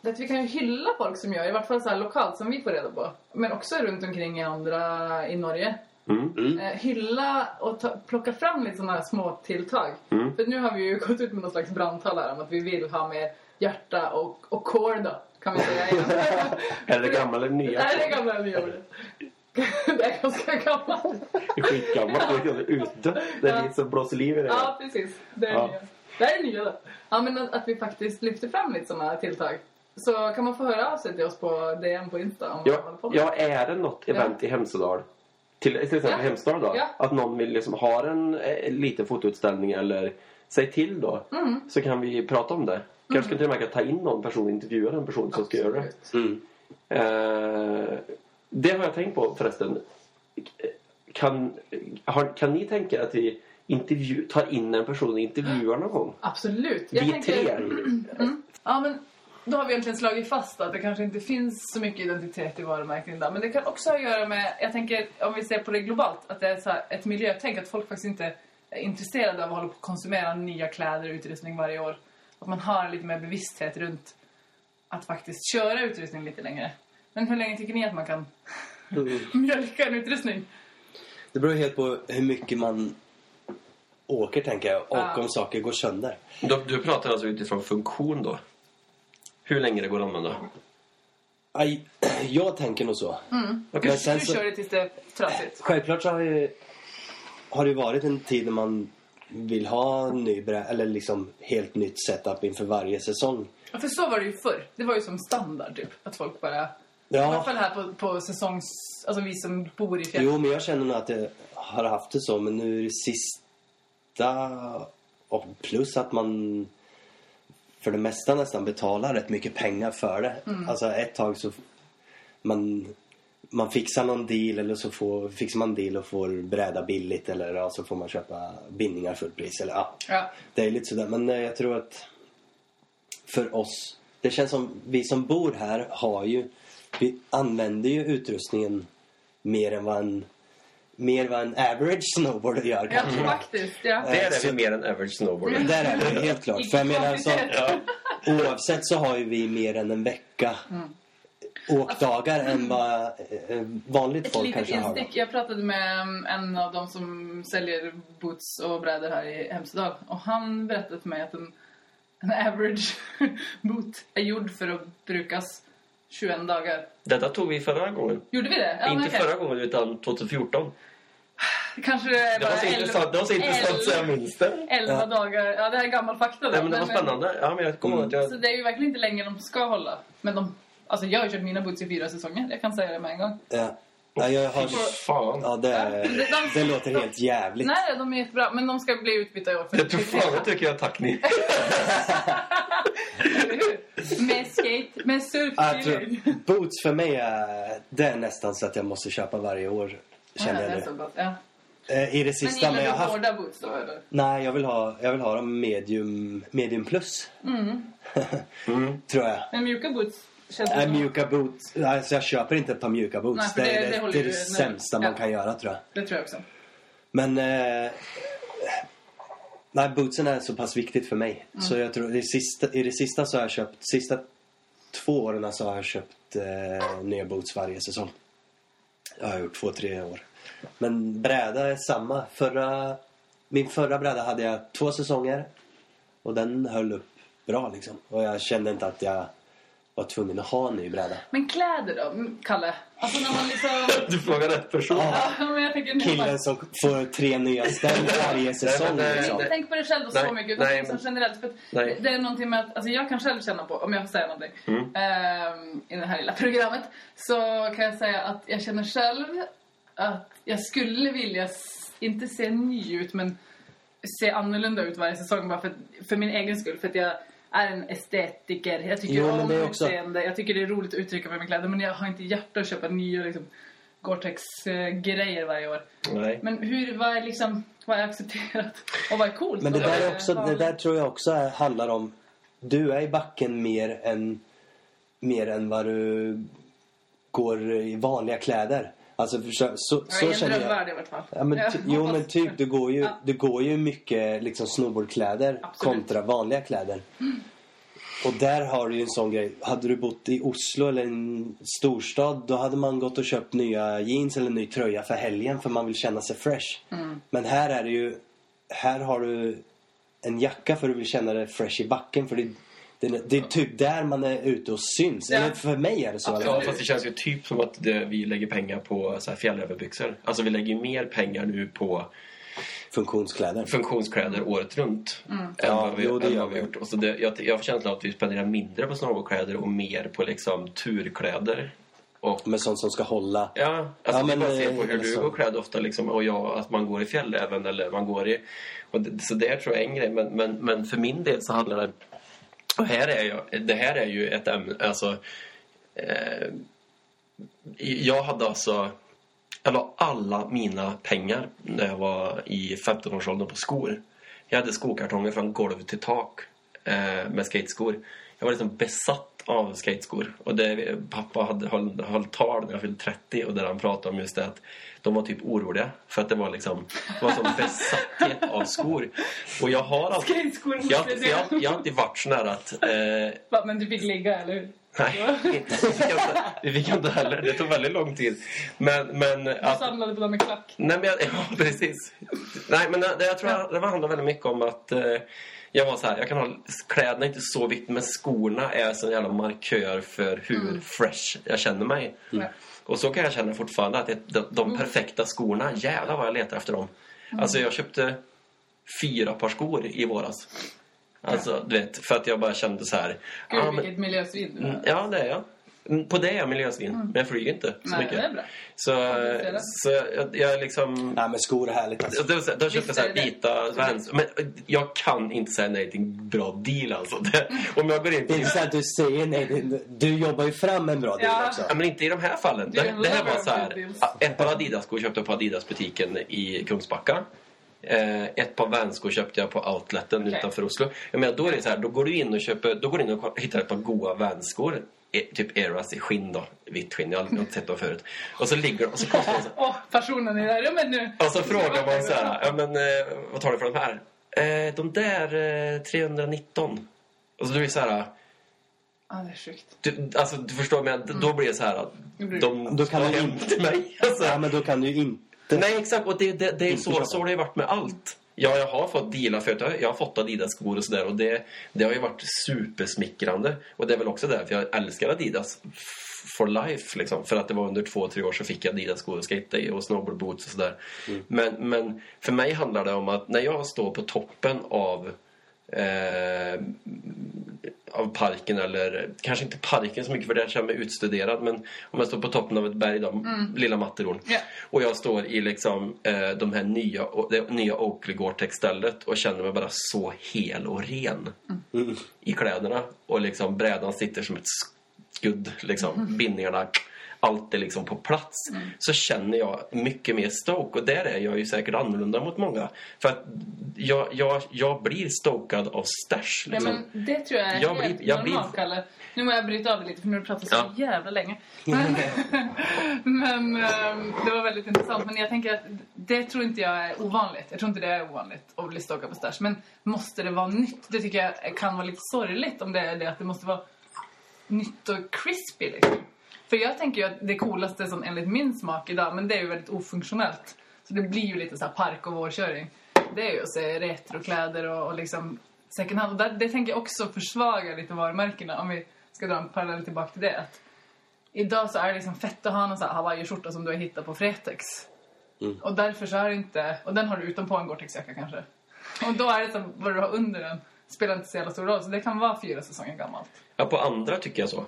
Det att vi kan ju hylla folk som gör, i vart fall så här lokalt som vi får reda på. Men också runt omkring i andra i Norge. Mm. Eh, hylla och ta, plocka fram lite sådana här små tilltag. Mm. För nu har vi ju gått ut med någon slags brandtal här om att vi vill ha mer hjärta och, och core då, kan vi säga igen. [laughs] Är det gamla eller nya? är det gamla nya ordet. [laughs] Det är ganska gammalt. Det är skitgammalt. Det är utdött. Det är lite som blåser liv i det. Ja, precis. Det är Ja. nya. Det är nya då. Ja, men att, att vi faktiskt lyfter fram lite sådana tilltag. Så kan man få höra av sig till oss på DM på Insta om Ja, man håller på med ja, är det något event i Hemsedal? Till, till exempel Ja. Hemsedal då? Ja. Att någon vill liksom ha en eh, liten fotoutställning eller säg till då. Mm. Så kan vi prata om det. Kanske kan till och med kan ta in någon person och intervjua den person som ska göra det. Mm. Eh, det har jag tänkt på förresten. Kan, har, kan ni tänka att vi intervju, tar in en person och intervjuar någon gång? Absolut. Jag Vi tänker- tre. Ja, men då har vi egentligen slagit fast att det kanske inte finns så mycket identitet i varumärken idag. Men det kan också ha att göra med, jag tänker om vi ser på det globalt, att det är så här ett miljötänk. Att folk faktiskt inte är intresserade av att hålla på och konsumera nya kläder och utrustning varje år. Att man har lite mer bevissthet runt att faktiskt köra utrustning lite längre. Men hur länge tycker ni att man kan [laughs] mjölka en utrustning? Det beror helt på hur mycket man åker tänker jag. Och Ja. om saker går sönder. Du, du pratar alltså utifrån funktion då? Hur länge det går att använda? Aj, [clears throat] jag tänker nog så. Okej. Men sen Du så, kör det tills det är trasigt. självklart så har, ju, har det varit en tid när man vill ha en ny eller liksom helt nytt setup inför varje säsong. Ja, För så var det ju förr. Det var ju som standard typ. Att folk bara... I Ja. alla fall här på, på säsongs... Alltså vi som bor i fjällen. Jo, men jag känner nog att jag har haft det så. Men nu är det sista... Och plus att man för det mesta nästan betalar rätt mycket pengar för det. Alltså ett tag så... Man, man fixar någon deal eller så får, fixar man deal och får bräda billigt. Eller ja, så får man köpa bindningar fullpris. Eller ja, Ja. det är lite sådär. Men eh, jag tror att för oss... Det känns som vi som bor här har ju... Vi använder ju utrustningen mer än vad en... Mer vad en average snowboarder gör Ja, faktiskt. Ja. Det är det väl mer än average snowboarder. Där är det helt klart. För jag menar [laughs] så, Kvantitet. oavsett så har ju vi mer än en vecka åkdagar än vad eh, vanligt Ett folk kanske har. Jag pratade med um, en av de som säljer boots och brädor här i Hemsedal. Och han berättade för mig att en, en average [laughs] boot är gjord för att brukas 21 dagar. Detta tog vi förra gången. Gjorde vi det? Ja, men Inte okej. förra gången utan 2014. Kanske det Det var så intressant, det var så intressant så jag minns det. 11 Ja. dagar. Ja, det här är gammal fakta. då. Nej, men det var spännande. Ja, men jag kommer ihåg att Så jag... det är ju verkligen inte länge de ska hålla. Men de... Alltså jag har kört mina boots i fyra säsonger. Jag kan säga det med en gång. Ja. Ja, jag har, fan. ja, det, De- det låter helt jävligt. Nej, de är jättebra. Men de ska bli utbytta i år. För Jag tror fan jag tycker jag tack ni. [laughs] Med skate, med surfskilling. boots för mig är, det är nästan så att jag måste köpa varje år. Ja, Känner det är jag nu. Ja. I det Men sista, gillar men du jag har haft... hårda boots då eller? Nej, jag vill ha, jag vill ha dem medium, medium plus. Mm. [laughs] Tror jag. Men mjuka boots känns det mjuka boots. Alltså jag köper inte ett par mjuka boots. Nej, det, det- är det det, det, är det sämsta man kan göra tror jag. Det tror jag också. Men... Eh, nej, bootsen är så pass viktigt för mig. Mm. Så jag tror, i, sista, i det sista så har jag köpt... Sista två åren så har jag köpt eh, nya boots varje säsong. Jag har gjort två, tre år. Men bräda är samma. Förra, min förra bräda hade jag två säsonger. Och den höll upp bra liksom. Och jag kände inte att jag var tvungen att ha en ny bräda. Men kläder då, Mm, Kalle? Alltså när man liksom... [laughs] Du frågar rätt person. Ja, men jag tänker... Killen som får tre nya ställ varje säsong. Nej, liksom. Inte tänk på dig själv så Nej, mycket, utan nej, liksom men- generellt. För Nej. det är någonting med att, alltså jag kan själv känna på, om jag får säga någonting, Mm. ehm, i det här lilla programmet, så kan jag säga att jag känner själv att jag skulle vilja, inte se ny ut, men se annorlunda ut varje säsong bara för, för min egen skull. För att jag är en estetiker. Jag tycker Jo, om utseende. Jag tycker det är roligt att uttrycka mig med kläder. Men jag har inte hjärta att köpa nya liksom, Gore-Tex-grejer varje år. Nej. Men hur, vad är liksom, vad är accepterat? Och vad är coolt? Men det där, är också, det där tror jag också är, handlar om... Du är i backen mer än, mer än vad du går i vanliga kläder. Alltså, för, så, så, Jag så känner jag. i vart fall. Ja, men ty, jo men typ, du går ju, Ja. du går ju mycket liksom snowboardkläder Absolut. kontra vanliga kläder. Och där har du ju en sån grej. Hade du bott i Oslo eller en storstad då hade man gått och köpt nya jeans eller ny tröja för helgen för man vill känna sig fresh. Mm. Men här är det ju, här har du en jacka för att du vill känna dig fresh i backen för det, det, det är typ där man är ute och syns. Ja. Eller för mig är det så. Ja, fast det känns ju typ som att det, vi lägger pengar på så här fjällrävenbyxor. Alltså vi lägger ju mer pengar nu på Funktionskläder. funktionskläder året runt. Än Ja, vad vi, jo, det än gör vad vi gjort. Och så det, jag, jag får känslan av att vi spenderar mindre på snowboardkläder och mer på liksom turkläder. Och Med sånt som ska hålla. Ja, alltså Ja, men, bara att se eh, på hur du så. går klädd ofta liksom, och jag, att man går i fjälläven eller man går i... Och det, så det tror jag är en grej, men, men, men för min del så handlar det... Och här är jag, det här är ju ett ämne, alltså... Eh, jag hade alltså... Jag la alla mina pengar när jag var i 15-årsåldern på skor. Jag hade skokartonger från golv till tak eh, med skateskor. Jag var liksom besatt av skateskor. Och det, pappa hade höll, höll tal när jag fyllde 30 och där han pratade om just det att de var typ oroliga för att det var liksom det var som besatthet av skor. Och jag har alltid... Skateskor Jag, jag, jag har alltid varit sån här att... Eh, Men du fick ligga, eller hur? nej, [laughs] inte, det fick inte, det fick inte heller. Det tog väldigt lång tid. Men, men Du att... samlade på dem med klack. Nej, men jag, [laughs] ja, precis. Nej, men det, jag tror att det handlar väldigt mycket om att eh, jag var så här, jag kan ha, kläderna inte så viktigt, men skorna är så en jävla markör för hur fresh jag känner mig. Ja. Och så kan jag känna fortfarande att det, de, de perfekta skorna, jävlar vad jag letar efter dem. Alltså jag köpte fyra par skor i våras. Alltså, du vet, för att jag bara kände så här. Gud, ja, men- vilket miljösvin du Mm. Ja, det är jag. Mm, På det är jag miljösvin, men jag flyger inte så Nej, mycket. det är bra. Så, det. så jag, jag liksom... Nej men skor är härligt alltså. Då, då köpte jag så här vita Vans. Men jag kan inte säga nej till en bra deal alltså. Det, om jag går in Det är på... inte så att du säger nej. Du jobbar ju fram en bra deal Ja. också. Ja, men inte i de här fallen. Det, det här var så här. Ett par Adidas-skor köpte jag på Adidas-butiken i Kungsbacka. Eh, ett par Vans-skor köpte jag på outleten Okej. utanför Oslo. Jag menar, då är det så här, då går du in och köper, då går du in och hittar ett par goa Vans-skor. Eh, Typ Eras i skinn då, vitt skinn. Jag har aldrig sett dem förut. Och så ligger och så kostar de så [laughs] Åh, personen i det här rummet nu. Och så frågar man så här, ja men eh, vad tar du för de här? Eh, de där eh, 319. Och så blir det så här, Ja, det är sjukt. du, alltså du förstår mig, då blir det så här att Det blir- de Då kan hem inte- till mig. Alltså. Ja men då kan du ju inte. Nej exakt, och det, det, det är Inte så, så har det ju varit med allt. Ja, jag har fått dealar förut. Jag har- fått Adidas-skor och sådär och det, det har ju varit supersmickrande. Och det är väl också därför jag älskar Adidas for life liksom. För att det var under två, tre år så fick jag Adidas-skor att skata i och snowboardboots och sådär. Men, men för mig handlar det om att när jag står på toppen av eh, av parken eller kanske inte parken så mycket för där känner jag mig utstuderad men om jag står på toppen av ett berg då, lilla Matterhorn Ja. och jag står i liksom eh, de här nya, det nya Oakley Gore-Tex-stället och känner mig bara så hel och ren i kläderna och liksom brädan sitter som ett skudd liksom, bindningarna allt är liksom på plats så känner jag mycket mer stoke och där är jag ju säkert annorlunda mot många för att jag, jag, jag blir stokad av stash Ja, liksom. men det tror jag är Jag helt blir- jag normalt, Kalle. Nu må jag bryta av dig lite för nu har du pratat så Ja. jävla länge. [laughs] Men, men ehm, det var väldigt intressant. Men jag tänker att det tror inte jag är ovanligt. Jag tror inte det är ovanligt att bli stalkad på stash. Men måste det vara nytt? Det tycker jag kan vara lite sorgligt om det är det att det måste vara nytt och crispy liksom. För jag tänker ju att det coolaste som enligt min smak idag, men det är ju väldigt ofunktionellt. Så det blir ju lite så här park och vårkörning. Det är ju att se retrokläder och, och liksom second hand. Och där, det tänker jag också försvaga lite varumärkena. Om vi ska dra en parallell tillbaka till det. Att idag så är det liksom fett att ha någon hawaiiskjorta som du har hittat på Fretex. Mm. Och därför så är det inte... Och den har du utanpå en Gore-Tex-jacka kanske. Och då är det så vad du har under den spelar inte så jävla stor roll. Så det kan vara fyra säsonger gammalt. Ja, på andra tycker jag så.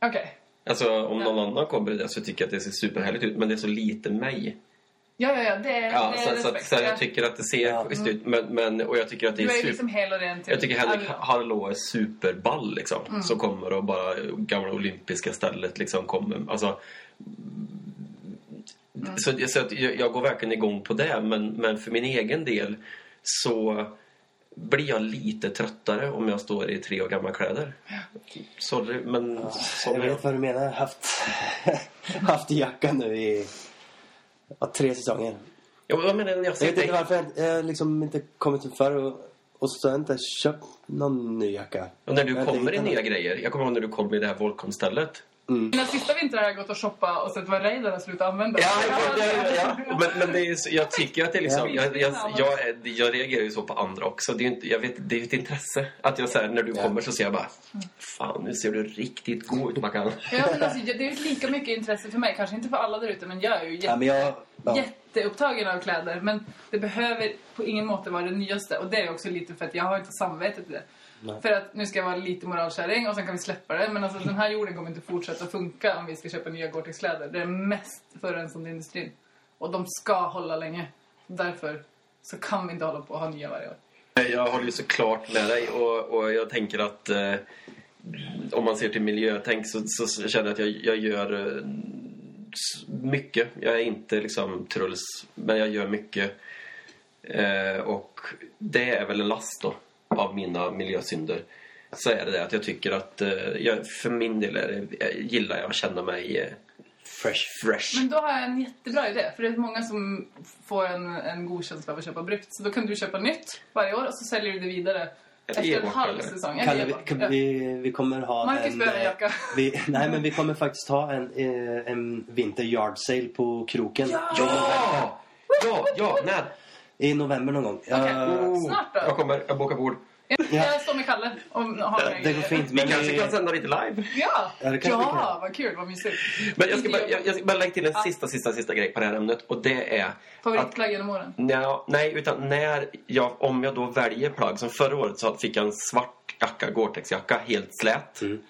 Okej. Alltså om Ja. någon annan kommer det så tycker jag att det ser superhärligt ut. Men det är så lite mig. Ja, ja, ja. Det är, Ja, det är så, så, respekt. så Ja. jag tycker att det ser Ja. schysst ut. Men, men, och jag tycker att det Du är är super... liksom hel och ren till Jag tycker Henrik. Harlå är superball liksom. Mm. Som kommer och bara gamla olympiska stället liksom kommer. Alltså, Mm. Så, så att jag, jag går verkligen igång på det. Men, men för min egen del så blir jag lite tröttare om jag står i tre år gamla kläder. Sorry, men så Jag vet vad du menar. Haft, [laughs] haft jacka nu i ja, tre säsonger. Ja, jag menar, jag Jag vet inte varför jag, jag liksom inte kommit till förr och, och så har jag inte köpt någon ny jacka. Och när du Jag kommer i nya grejer. Jag kommer ihåg när du kom i det här Volcom-stället. Mina sista vintrar har jag gått och shoppat och sett vad Raidar har slutat använda. Ja, ja, ja, ja. Men, men det är, så- jag tycker att det är liksom... Ja. Jag, jag, jag, jag reagerar ju så på andra också. Det är, inte, jag vet, det är ett intresse. Att jag säger när du kommer så ser jag bara... Fan, nu ser du riktigt god ut, Mackan. Ja, men alltså, det är lika mycket intresse för mig. Kanske inte för alla där ute, men jag är ju jätte, jag... Ja. jätteupptagen av kläder. Men det behöver på ingen måte vara det nyaste. Och det är också lite för att jag har inte samvete till det. Nej. För att nu ska jag vara lite moralkärring och sen kan vi släppa det. Men alltså den här jorden kommer inte fortsätta funka om vi ska köpa nya Gore-Tex-kläder. Det är mest för den som industrin. Och de ska hålla länge. Därför så kan vi inte hålla på och ha nya varje år. Jag håller ju såklart med dig och, och jag tänker att eh, om man ser till miljötänk så, så känner jag att jag, jag gör eh, mycket. Jag är inte liksom Truls, men jag gör mycket. Eh, och det är väl en last då av mina miljösynder. Så är det det att jag tycker att eh, jag, för min del är det, eh, gillar jag att känna mig eh, Fresh. fresh. Men då har jag en jättebra idé. För det är många som får en, en god känsla av att köpa bryggt. Så då kan du köpa nytt varje år och så säljer du det vidare efter en halv eller? säsong. Kalle, vi, kan, vi, vi kommer ha Marcus en... behöver eh, jacka. Vi, nej, men vi kommer faktiskt ha en, eh, en vinter yard sale på Kroken. Ja! Ja! Ja, ja, när? I november någon gång. Okej. Jag- Oh, Snart då. Jag kommer, jag bokar bord. Jag, jag står med Kalle och har några det går fint. Vi Men kanske vi, kan sända lite live. Ja! Ja, det kanske ja vad kul, vad mysigt. Men jag ska, bara, jag, jag ska bara lägga till en sista, sista, sista grej på det här ämnet. Och det är... Att, Favoritplagg genom åren? Nja, nej, utan när jag, om jag då väljer plagg. Som förra året så fick jag en svart jacka, Gore-Tex-jacka, helt slät. Mm.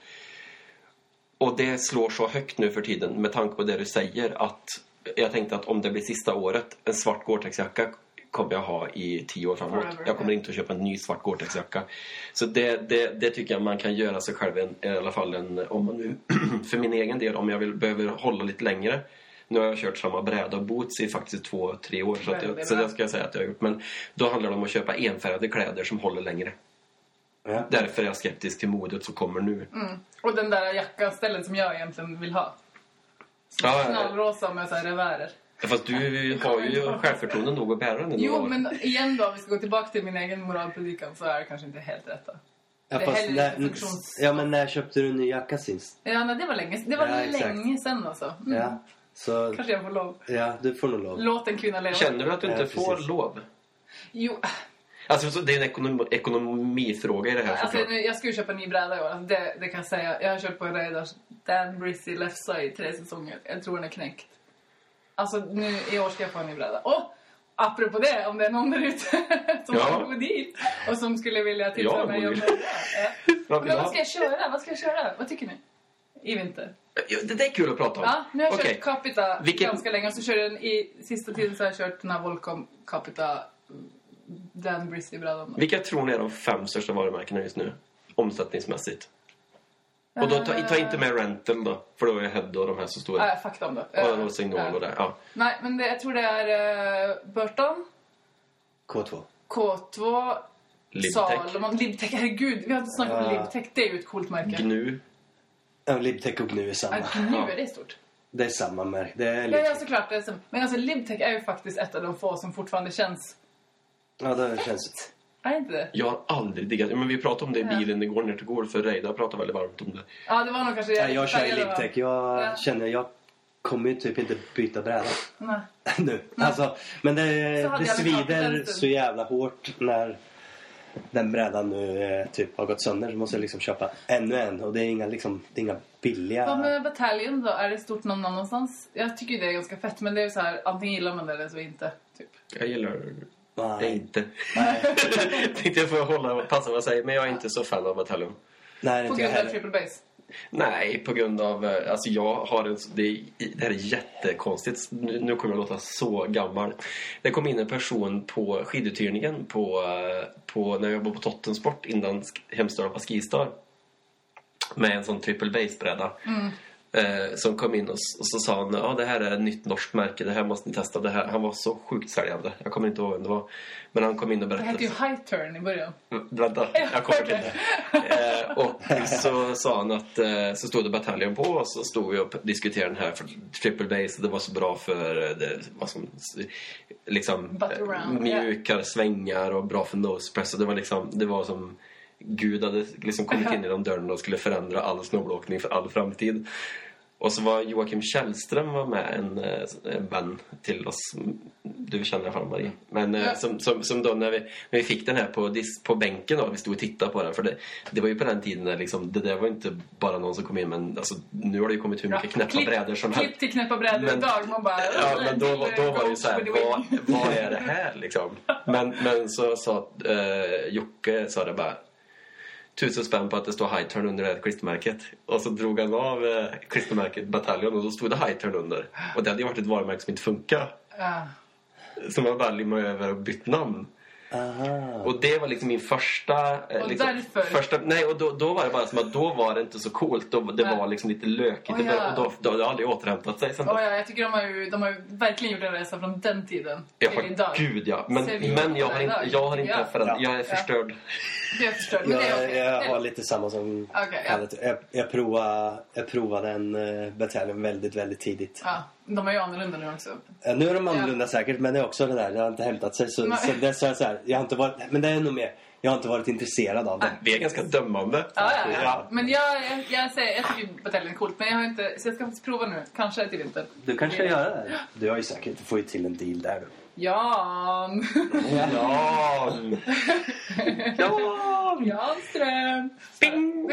Och det slår så högt nu för tiden med tanke på det du säger att jag tänkte att om det blir sista året, en svart Gore-Tex-jacka kommer jag ha i tio år framåt. Forever, jag kommer inte att köpa en ny svart Gore-Tex-jacka. Så det, det, det tycker jag man kan göra sig själv en, i alla fall en, om man nu, [clears throat] för min egen del, om jag vill, behöver hålla lite längre. Nu har jag kört samma bräda och boots i faktiskt två, tre år. Så, att jag, så det ska jag säga att jag har gjort. Men då handlar det om att köpa enfärgade kläder som håller längre. ja. Därför är jag skeptisk till modet som kommer nu. Mm. Och den där jackan stället som jag egentligen vill ha. Knallrosa med så här revärer. Fast du har ju självförtroende nog att bära den Jo, år. men igen då, om vi ska gå tillbaka till min egen moralpredikan så är det kanske inte helt rätt då. Ja, Det är fast när, funktions- ja, men när köpte du en ny jacka sist? Ja, nej, det var länge, det var Ja, exakt. länge sedan alltså. Mm. Ja. Så, Kanske jag får lov. ja, du får nog lov. Låt en kvinna leva. Känner du att du inte Ja, får lov? Jo, Alltså, så det är en ekonom, ekonomifråga i det här alltså, såklart. nu, jag ska ju köpa en ny bräda i år. Alltså, det, det kan jag säga. Jag har kört på en Raiders Dan Brizzy Left Side i tre säsonger. Jag tror den är knäckt. Alltså nu i år ska jag få en ny bräda. Och apropå det, om det är någon där ute [laughs] som Ja. har gått dit och som skulle vilja tipsa Ja, mig om det. Ja. [laughs] Vill Men vad ska jag köra? Vad ska jag köra? Vad tycker ni? I vinter. Det där är kul att prata om. Ja, nu har jag Okej. kört Capita Vilken- ganska länge. Och så kör jag den i sista tiden så har jag kört den här Volcom Capita Dan Brizzy-brädan. då. Vilka tror ni är de fem största varumärkena just nu? Omsättningsmässigt. Och då ta, ta inte med Rental då, för då är Head och de här så stora. Nej, fuck dem då. Och Signal och det. Ja. Nej, men det, jag tror det är uh, Burton, K2. K2, Libtech. Salomon, Libtech. Herregud, vi har inte snackat om Ja. Libtech. Det är ju ett coolt märke. Gnu. Ja, Libtech och Gnu är samma. Ja, nu är det stort. Det är samma märke. Det är Ja, liksom, ja, såklart. Det är som, men alltså Libtech är ju faktiskt ett av de få som fortfarande känns... ja, det känns... Är det inte det? Jag har aldrig diggat... Men vi pratade om det i Ja. bilen igår ner till går för Reidar pratade väldigt varmt om det. Ja, det var nog kanske... Ja, jag kör? Libtech. Jag Ja. känner, jag kommer ju typ inte byta bräda Nej. [laughs] nu. Alltså, men det, det jag med svider så jävla hårt när, den brädan nu eh, typ har gått sönder så måste jag liksom köpa ännu en. Och det är inga, liksom, det är inga billiga... Vad med Battalion då? Är det stort någon annanstans? Jag tycker det är ganska fett, men det är så här, antingen gillar man det eller så inte. Typ. Jag gillar det Nej. inte. Nej. [laughs] Tänkte jag får hålla passa vad jag säger, men jag är inte så fan av Battalion. Nej, det är På inte jag grund av heller. triple base. Nej, på grund av... eh, Alltså jag har en... Det, är, det här är jättekonstigt. Nu, nu kommer jag låta så gammal. Det kom in en person på skiduthyrningen på, eh, på, när jag jobbade på Tottensport innan Hemstöra var Skistar. Med en sån triple base-bräda. Eh, som kom in och, och så sa han ja det här är ett nytt norskt märke, det här måste ni testa. Det här, han var så sjukt säljande. Jag kommer inte ihåg vem det var. Men han kom in och Det berättade. hette ju High Turn i början. Vänta, jag kommer till det. Eh, och så sa han att eh, så stod det Battalion på och så stod vi och diskuterade den här för triple base. Det var så bra för eh, det var som liksom eh, around, mjukare svängar och bra för nose press. Och det var liksom det var som Gud hade liksom kommit in genom dörren och skulle förändra all snowboardåkning för all framtid. Och så var Joakim Källström var med, en, eh, en vän till oss. Du känner i alla fall Marie. Men eh, Ja. som, som, som då när vi, när vi fick den här på, dis, på bänken då, vi stod och tittade på den. För det, det var ju på den tiden när liksom, det där var inte bara någon som kom in men alltså, nu har det ju kommit hur mycket knäppa klipp- brädor som helst. Klipp till knäppa brädor Men- idag. Man bara... Ja, men då, då eh, var det ju så här, vad, vad är det här liksom? [laughs] Men, men så sa eh, Jocke, sa det bara tusen spänn på att det står high turn under det här klistermärket. Och så drog han av eh, klistermärket Bataljon och då stod det high turn under. Och det hade ju varit ett varumärke som inte funkar. Ja. Så man bara limmade över och bytt namn. Aha. Och det var liksom min första... eh, Och liksom, därför? Första, nej, och då, då var det bara som att då var det inte så coolt. Då, det Nej. var liksom lite lökigt. Åh, ja. Och då, då, då har det aldrig återhämtat sig sen Oh, ja, jag tycker de har ju, de har ju verkligen gjort en resa från den tiden Ja, till idag. gud ja. Men, men jag har inte, jag har inte Ja. förändrat. Ja. Jag är förstörd. Det [laughs] [laughs] men det är Jag, okej. jag Det- har lite samma som Okej, ja. Jag, jag, provade, jag provade en uh, Battalion väldigt, väldigt tidigt. Ja, de är ju annorlunda nu också. Ja, nu är de annorlunda säkert, men det är också det där. Det har inte hämtat sig. Så, så det är så här, så här, jag har inte varit, men det är nog mer. Jag har inte varit intresserad av dem. Vi är ganska dömande. Ja, ja, ja. Ja. Men jag, jag, jag, säger, jag tycker Battalion är coolt, men jag har inte... Så jag ska faktiskt prova nu. Kanske till vinter. Du kanske ska göra det? Du har ju säkert, du får ju till en deal där du. Jan! Jan! [laughs] Jan! Janström! Bing!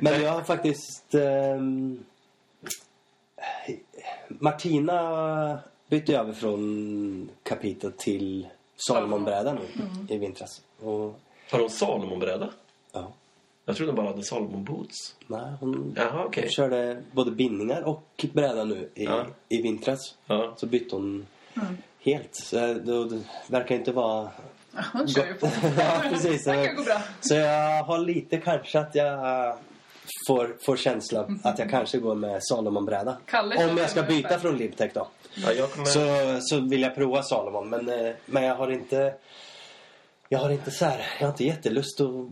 Men jag har faktiskt... ehm, Martina bytte över från kapitel till Salomonbrädan nu i vintras. Och, Har hon Salomonbräda? ja, Jag trodde hon bara hade Salomon Boots. nej, hon, Jaha, okej. hon körde både bindningar och bräda nu i, Ja. i vintras. Ja. Så bytte hon helt. Så det, det verkar inte vara... Ja, Hon kör ju på. [laughs] ja, precis. Det kan gå bra. Så jag har lite kanske att jag får, får känsla att jag kanske går med Salomonbräda. Om jag ska byta från Libtech då. Ja, jag kommer... Så, så vill jag prova Salomon. Men, eh, men jag har inte... Jag har inte så här, jag har inte jättelust att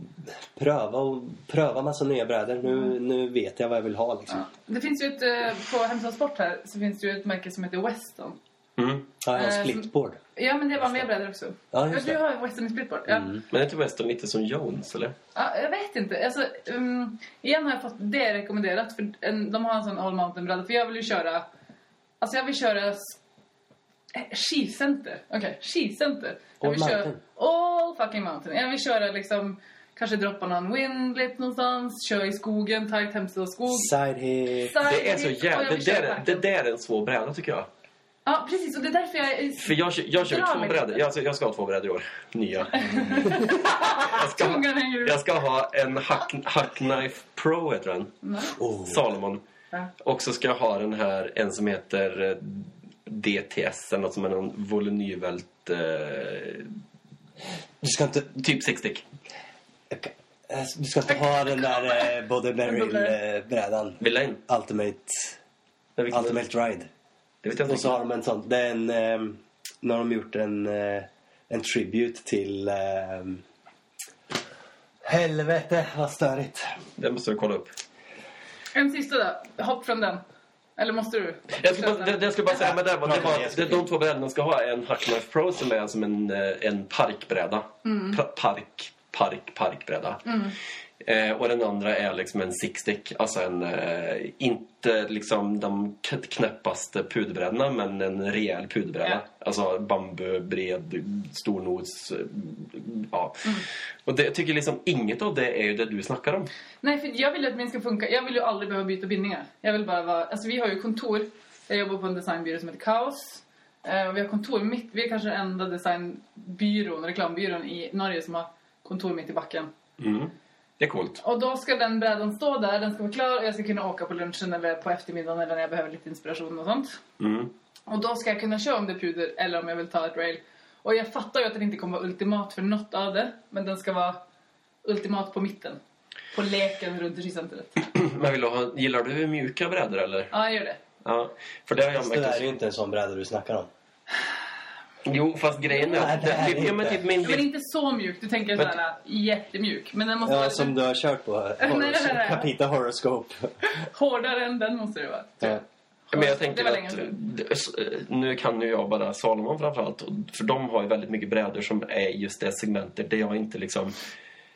pröva och pröva massa nya brädor. Nu, nu vet jag vad jag vill ha liksom. Ja. Det finns ju ett, eh, på Hemsöd Sport här så finns det ju ett märke som heter Weston. Mm. Ja, jag har Eh, splitboard. Ja, men det är vanliga brädor också. Ja, just du det. har Weston i splitboard. Ja. Men är inte Weston lite som Jones, eller? Ja, jag vet inte. Alltså, um, igen har jag fått det rekommenderat. För en, de har en sån all mountain bräda. För jag vill ju köra... Alltså jag vill köra... Skicenter. Okej, skicenter. Jag All vill köra mountain? all fucking mountain. Jag vill köra liksom... Kanske droppa någon windblip någonstans. Köra i skogen, tajt Hemsedal skog. Side hit. Det är så Side jävla... Det, där, det där är en svår bräda, tycker jag. Ja, precis. Och det är därför jag... är- För jag, jag kör två brädor. Jag, jag ska ha två brädor i år. Nya. jag, ska jag ska ha en Hack, Hack Knife Pro, heter den. Nej. Oh. Salomon. Ja. Och så ska jag ha den här, en som heter eh, DTS, eller något som är någon volymnyvält... Eh, Du ska inte... typ six stick. eh, Du ska inte ha den där eh, Body Beryl-brädan. Villain. Ultimate, Men vilken- Ultimate Ride. Och så har de en sån. Det är en... Eh, nu har de gjort en, eh, en tribute till... Eh, helvete vad störigt. Det måste du kolla upp. En sista då. Hopp från den. Eller måste du? Jag skulle bara, det, det jag skulle bara säga med det var, det var att det, de två brädorna ska ha en Hackknife Pro som är som en, eh, en parkbräda. Mm. Pa- Park, park, parkbräda. Eh, och den andra är liksom en six-stick. Alltså en, eh, inte liksom de knäppaste puderbrädorna men en rejäl puderbräda. Alltså bambu, bred, stor nos. eh, Ja. Och det, jag tycker liksom inget av det är ju det du snackar om. Nej, för jag vill att min ska funka. Jag vill ju aldrig behöva byta bindningar. Jag vill bara vara... Alltså vi har ju kontor. Jag jobbar på en designbyrå som heter Kaos. Eh, och vi har kontor mitt... Vi är kanske den enda designbyrån, reklambyrån i Norge som har kontor mitt i backen. Mm. Det är coolt. Och då ska den brädan stå där, den ska vara klar och jag ska kunna åka på lunchen eller på eftermiddagen eller när jag behöver lite inspiration och sånt. Mm. Och då ska jag kunna köra om det är puder eller om jag vill ta ett rail. Och jag fattar ju att den inte kommer vara ultimat för något av det. Men den ska vara ultimat på mitten. På leken runt regicentret. [clears throat] Men vill du ha, gillar du mjuka brädor eller? Ja, jag gör det. Ja, för det har jag Det där är ju inte en sån bräda du snackar om. [sighs] Jo, fast grejen är Nej, det är det- ja, men inte. typ min... Men inte så mjuk. Du tänker Men- såhär jättemjuk. Men den måste Ja, vara som du har kört på. [laughs] nej, nej, nej. Capita Horoscope. hårdare än den måste det vara. Ja. Men jag tänker att... Nu kan ju jag bara Salomon framförallt. För de har ju väldigt mycket brädor som är just det segmentet där jag inte liksom...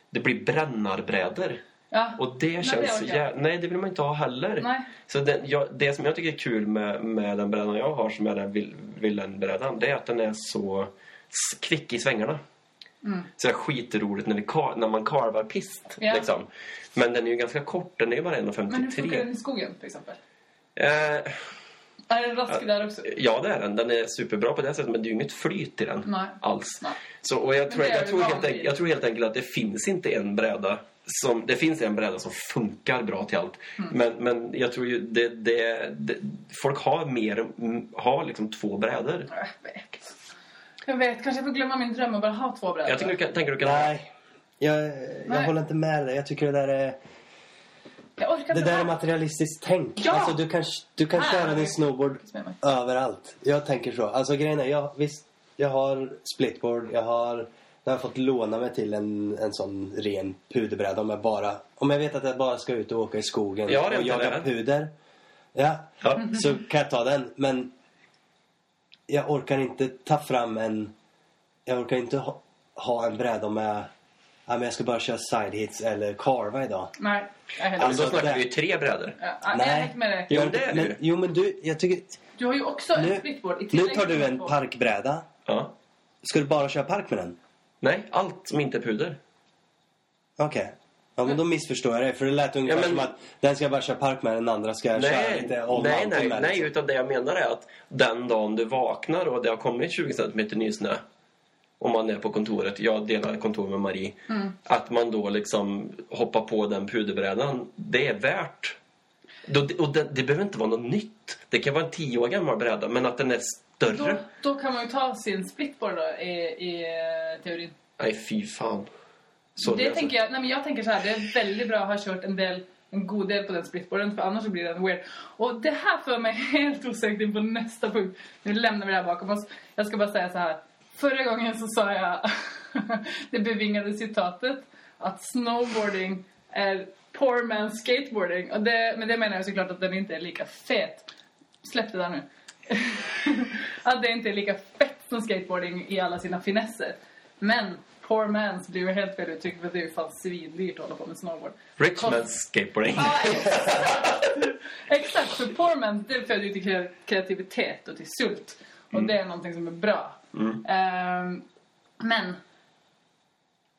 Det blir brännarbrädor. Ja. Och det Nej, känns... det orkar jä... Nej, det vill man inte ha heller. Nej. Så det, jag, det som jag tycker är kul med, med den brädan jag har, som är den Vil- Villen-brädan, det är att den är så kvick i svängarna. Mm. Så det är skitroligt när, ka- när man karvar pist. Ja. Liksom. Men den är ju ganska kort, den är ju bara Men hur funkar 1,53. den i skogen till exempel? Eh, Är den rask där också? ja, det är den. Den är superbra på det sättet, men det är ju inget flyt i den Nej. alls. Nej. Så, och jag, tror, jag, vi tror helt enkelt, jag tror helt enkelt att det finns inte en bräda som, det finns en bräda som funkar bra till allt. Mm. Men, men jag tror ju det, det, det, folk har mer, har liksom två brädor. Jag vet. Jag vet. Kanske jag får glömma min dröm och bara ha två brädor. Jag tänker du kan, tänker du kan Nej. Jag, jag Nej. håller inte med dig. Jag tycker det där är... Jag orkar Det där är materialistiskt tänk. Ja! Alltså, du kan, du kan Här. köra din snowboard överallt. Jag tänker så. Alltså grejen är, jag, visst, jag har splitboard. Jag har, jag har fått låna mig till en, en sån ren puderbräda om jag bara... Om jag vet att jag bara ska ut och åka i skogen Ja, och jaga det. puder. Ja, Ja. så kan jag ta den. Men jag orkar inte ta fram en... Jag orkar inte ha, ha en bräda om jag... Ja, men jag ska bara köra side hits eller carva idag. Nej, jag heller då Alltså, snackar vi ju tre brädor. Ja, jag är helt med. Jo, det är men, du. Jo, men du, jag tycker... Du har ju också en Nu, splitboard. i nu tar du en parkbräda. Ja. Ska du bara köra park med den? Nej, allt som inte är puder. Okej. Ja, men då missförstår jag det. För det lät ungefär Ja, men- som att den ska bara köra park med, den andra ska jag köra Nej, lite all nej, mountain nej, med. nej, liksom. utan det jag menar är att den dagen du vaknar och det har kommit 20 cm ny snö om man är på kontoret, jag delar kontor med Marie, Mm. att man då liksom hoppar på den puderbrädan, det är värt. Då, och det, det behöver inte vara något nytt. Det kan vara en tio år gammal bräda, men att den är större. då kan man ju ta sin splitboard då, i, i eh, teorin. Nej, fy fan. Så det är så. tänker jag, nej men jag tänker så här, det är väldigt bra att ha kört en del en god del på den splitboarden för annars så blir den weird. Och det här för mig [laughs] helt osökt in på nästa punkt. Nu lämnar vi det här bakom oss. Jag ska bara säga så här. Förra gången så sa jag [laughs] det bevingade citatet att snowboarding är poor man's skateboarding. Och det, men det menar jag såklart att den inte är lika fet. Släpp det där nu. [laughs] att det inte är lika fett som skateboarding i alla sina finesser. Men poor man's blir ju helt fel uttryck för det är ju fan svindyrt att hålla på med snowboard. Rich man's skateboarding. Ja, [laughs] exakt. exakt, för poor man's det föder ju till kre- kreativitet och till sult. Och det är någonting som är bra. Ehm, men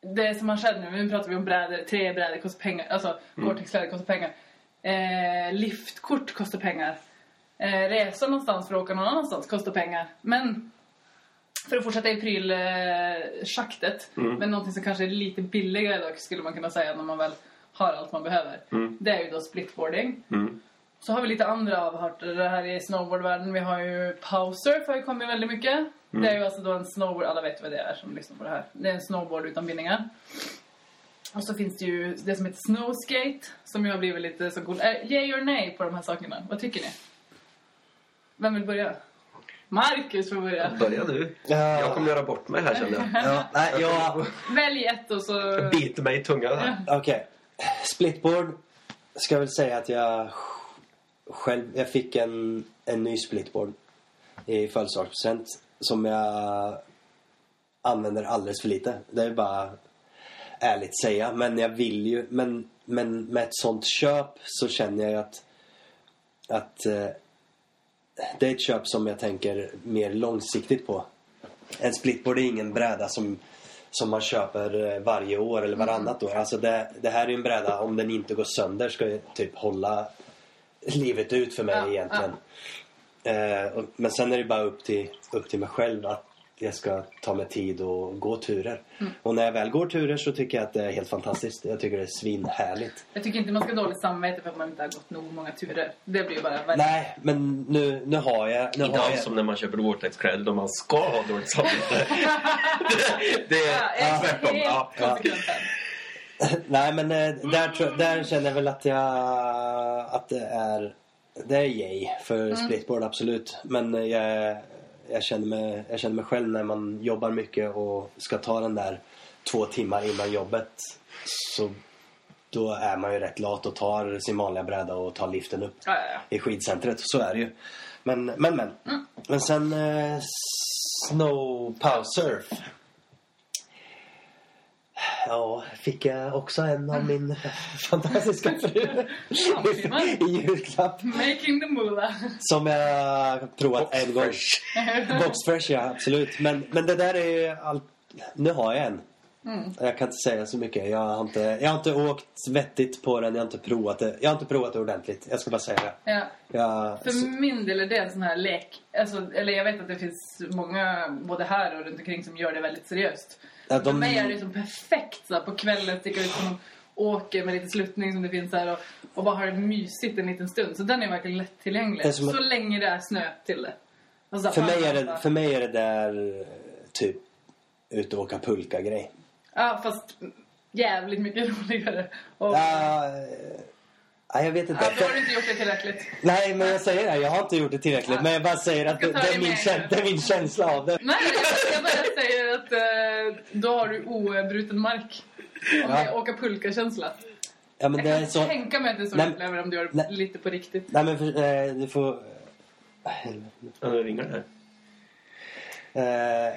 det som har skett nu, nu pratar vi om brädor, tre brädor kostar pengar. Alltså Gore-Tex-kläder kostar pengar. Eh, liftkort kostar pengar. Eh, resa någonstans för att åka någon annanstans kostar pengar. Men för att fortsätta i prylschaktet, men någonting som kanske är lite billigare dock skulle man kunna säga när man väl har allt man behöver. Det är ju då splitboarding. Mm. Så har vi lite andra avarter det här i snowboardvärlden. Vi har ju Powsurf har ju kommit väldigt mycket. Det är ju alltså då en snowboard, alla vet vad det är som lyssnar på det här. Det är en snowboard utan bindningar. Och så finns det ju det som heter snowskate som ju har blivit lite så cool. Äh, yay or nej på de här sakerna? Vad tycker ni? Vem vill börja? Marcus får börja. Börja du. Ja. Jag kommer göra bort mig här känner jag. Ja, nej, jag... Välj ett och så... Jag biter mig i tungan här. Okej. Splitboard ska jag väl säga att jag själv... Jag fick en, en ny splitboard i födelsedagspresent som jag använder alldeles för lite. Det är bara... ärligt säga. Men jag vill ju, men, men med ett sånt köp så känner jag att, att eh, det är ett köp som jag tänker mer långsiktigt på. En splitboard är ingen bräda som, som man köper eh, varje år eller varannat år. Alltså det, det här är en bräda, om den inte går sönder ska typ hålla livet ut för mig Ja, egentligen. Eh, och, men sen är det bara upp till, upp till mig själv att jag ska ta mig tid och gå turer. Mm. Och när jag väl går turer så tycker jag att det är helt fantastiskt. Jag tycker det är svinhärligt. Jag tycker inte man ska ha dåligt samvete för att man inte har gått nog många turer. Det blir ju bara värre. Nej, men nu, nu har jag... Nu Inte har alls jag som när man köper Vortex Credit och man ska ha dåligt samvete. [laughs] det, det Ja, är tvärtom. är Ja. här. [laughs] Nej, men eh, där, tror- där känner jag väl att jag... Att det är... Det är yay för splitboard, absolut. Men eh, jag, jag, känner mig, jag känner mig själv när man jobbar mycket och ska ta den där två timmar innan jobbet. Så då är man ju rätt lat och tar sin vanliga bräda och tar liften upp Ja, ja, ja. i skidcentret. Så är det ju. Men, men, men. Men sen eh, Snow Pow Surf. Ja, fick jag också en av min [laughs] fantastiska fru [laughs] i, julklapp. Making the moolah. Som jag provat en gång. Box Fresh, ja absolut. Men, men det där är ju allt. Nu har jag en. Jag kan inte säga så mycket. Jag har, inte, jag har inte åkt vettigt på den. Jag har inte provat det. Jag har inte provat det ordentligt. Jag ska bara säga det. Ja. Jag, För min del är det en sån här lek. Alltså, eller jag vet att det finns många, både här och runt omkring, som gör det väldigt seriöst. Ja, de- För mig är det som perfekt så här, på kvällen sticka ut som åker med lite sluttning som det finns här och, och bara ha det mysigt en liten stund. Så den är verkligen lättillgänglig. Är Så länge det är snö till det. Alltså, för, mig är det, för mig är det där typ ut och åka pulka-grej. Ja, fast jävligt mycket [laughs] roligare. Och, Ja, ja, jag vet inte. ja, då har du inte gjort det tillräckligt. Nej, men jag säger det. Jag har inte gjort det tillräckligt. Ja. Men jag bara säger att Jag det, det, är det min, det är min känsla av det. Nej, jag, bara säger att eh, då har du obruten mark. Om Ja. det är åka pulka-känsla. Ja, men Jag det är kan så... tänka mig att det är så Nej. du upplever om du gör det Nej. lite på riktigt. Nej, men för, eh, du får... Helvete. Ja, nu ringer det här. Eh,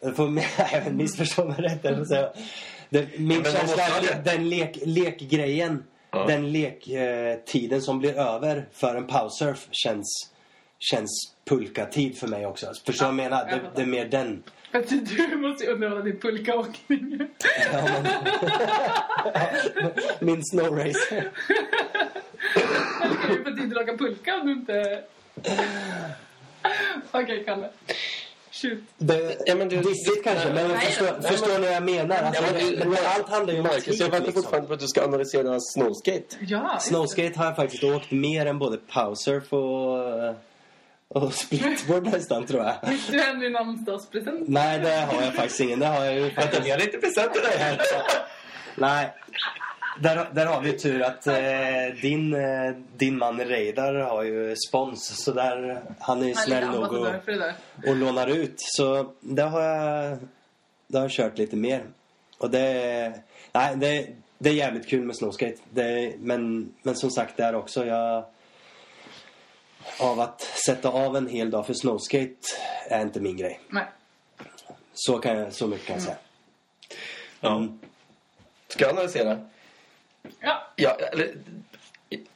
du får [laughs] nej, missförstå mig rätt. Det, min men man känsla det. den lek, lekgrejen, Ja. den lektiden tiden som blir över för en powersurf känns, känns pulka-tid för mig också. Förstår du vad jag menar? Det, det är mer den. Att du måste ju underhålla din pulkaåkning. Ja, men, min snow race. Eller ska du få tid att åka pulka om du inte... Okej, Kalle. Shoot. Det, Ja, men du- dissigt kanske, men jag Nej, förstår, nej, förstår ni vad jag menar? Alltså, Ja, men men, men allt handlar ju om Marcus, tid. jag väntar liksom. fortfarande på att du ska analysera snowskate. Ja. Snowskate har jag faktiskt åkt mer än både powersurf och, och splitboard [laughs] nästan tror jag. Fick du hem din namnsdagspresent? Nej, det har jag faktiskt ingen. Det har jag ju Vänta, faktiskt. vi har inte present till dig här. Nej. Där, där har vi tur att eh, din, eh, din man Reidar har ju spons. Så där, han är ju snäll nog och, där. och lånar ut. Så det har jag, det har jag kört lite mer. Och det, nej, det, det är jävligt kul med snowskate. Det, men, men som sagt, där också. Jag, av att sätta av en hel dag för snowskate är inte min grej. Nej. Så, kan jag, så mycket kan jag säga. Ja. Ska jag analysera? Ja, Ja, eller...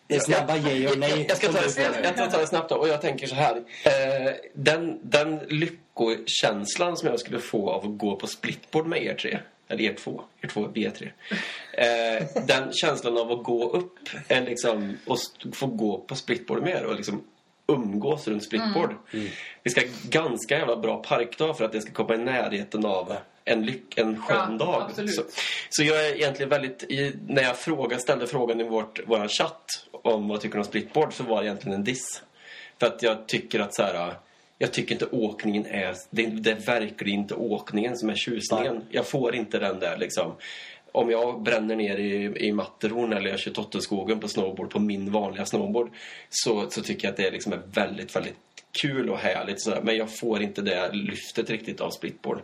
Det snabba yay och nej. Jag, jag, ska ta det, jag, jag tar det snabbt då, och jag tänker så här. Eh, den, den lyckokänslan som jag skulle få av att gå på splitboard med er tre, eller er två, er två, vi är tre. Eh, den känslan av att gå upp, är liksom, och få gå på splitboard med er och liksom umgås runt splitboard. Vi ska ha ganska jävla bra parkdag för att det ska komma i närheten av en, lyck, en skön Ja, dag. absolut. Så, så jag är egentligen väldigt... I, när jag fråga, ställde frågan i vårt, vår chatt om vad tycker du om splitboard så var det egentligen en diss. För att jag tycker att så här... Jag tycker inte åkningen är... Det, det är verkligen inte åkningen som är tjusningen. Jag får inte den där liksom... Om jag bränner ner i, i Matterhorn eller jag kör Tottenskogen på snowboard på min vanliga snowboard så, så tycker jag att det liksom är väldigt, väldigt kul och härligt. Sådär. Men jag får inte det lyftet riktigt av splitboard.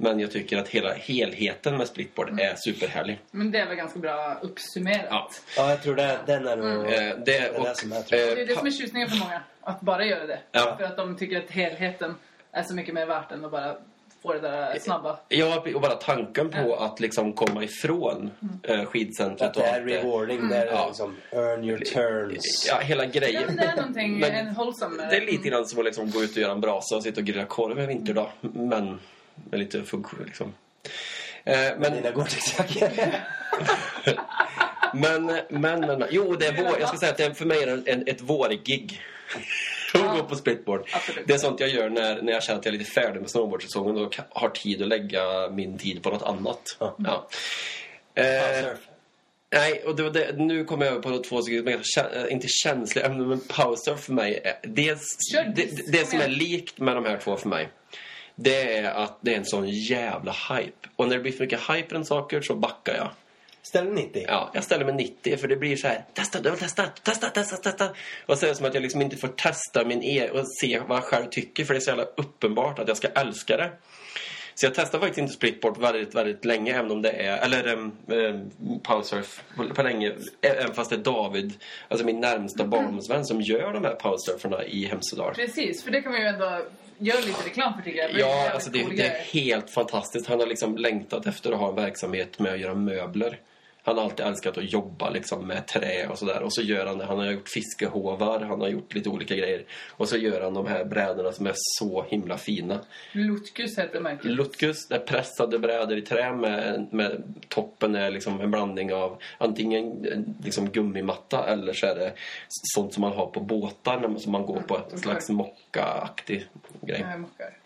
Men jag tycker att hela helheten med splitboard är superhärlig. men det är väl ganska bra uppsummerat. Ja. Ja, jag tror det, den är nog... Eh, det, är och, det som är, tror jag. Det är det eh, som är tjusningen för många. Att bara göra det. Ja. För att de tycker att helheten är så mycket mer värt än att bara få det där snabba. Ja, och bara tanken på att liksom komma ifrån eh, skidcentret Att det och är rewarding. Det är Ja. liksom earn your turns. Ja, hela Ja, grejen. men det är någonting Men en hållsam Det är lite grann som att liksom gå ut och göra en brasa och sitta och grilla korv en vinterdag. Men med lite funktion liksom. Eh, men, Dina Gore-Tex-jackor. [laughs] men, men, men, jo, det är vår. Jag ska säga att det är, för mig är det en, ett vårgig. [laughs] Att gå på splitboard. Absolut. Det är sånt jag gör när, när jag känner att jag är lite färdig med snowboardsäsongen och har tid att lägga min tid på något annat. Ja. Ja. Eh. Nej, och det det, nu kommer jag över på två stycken äh, inte känsliga ämnen, men powersurf för mig är... Dels, Kör det, det, det som är likt med de här två för mig, det är att det är en sån jävla hype. Och när det blir för mycket hype runt saker så backar jag. Ställ 90. Ja, jag ställer mig 90 för det blir så här, testa, testa, testa, testa, testa. Och så är det som att jag liksom inte får testa min e och se vad jag själv tycker för det är så jävla uppenbart att jag ska älska det. Så jag testar faktiskt inte splitboard väldigt, väldigt länge även om det är, eller um, um, powersurf på, länge, även fast det är David, alltså min närmsta barndomsvän som gör de här powersurferna i Hemsedal. Precis, för det kan man ju ändå göra lite reklam för tycker jag. Ja, alltså det, cool det är helt fantastiskt. Han har liksom längtat efter att ha en verksamhet med att göra möbler. Han har alltid älskat att jobba liksom med trä och sådär. Och så gör han det. Han har gjort fiskehovar, han har gjort lite olika grejer. Och så gör han de här brädorna som är så himla fina. Lutkus heter märket. Lutkus, det är pressade brädor i trä med, med toppen är liksom en blandning av antingen liksom gummimatta eller så är det sånt som man har på båtar när man- som man går på. En slags mocka-aktig grej. Ja, mockar.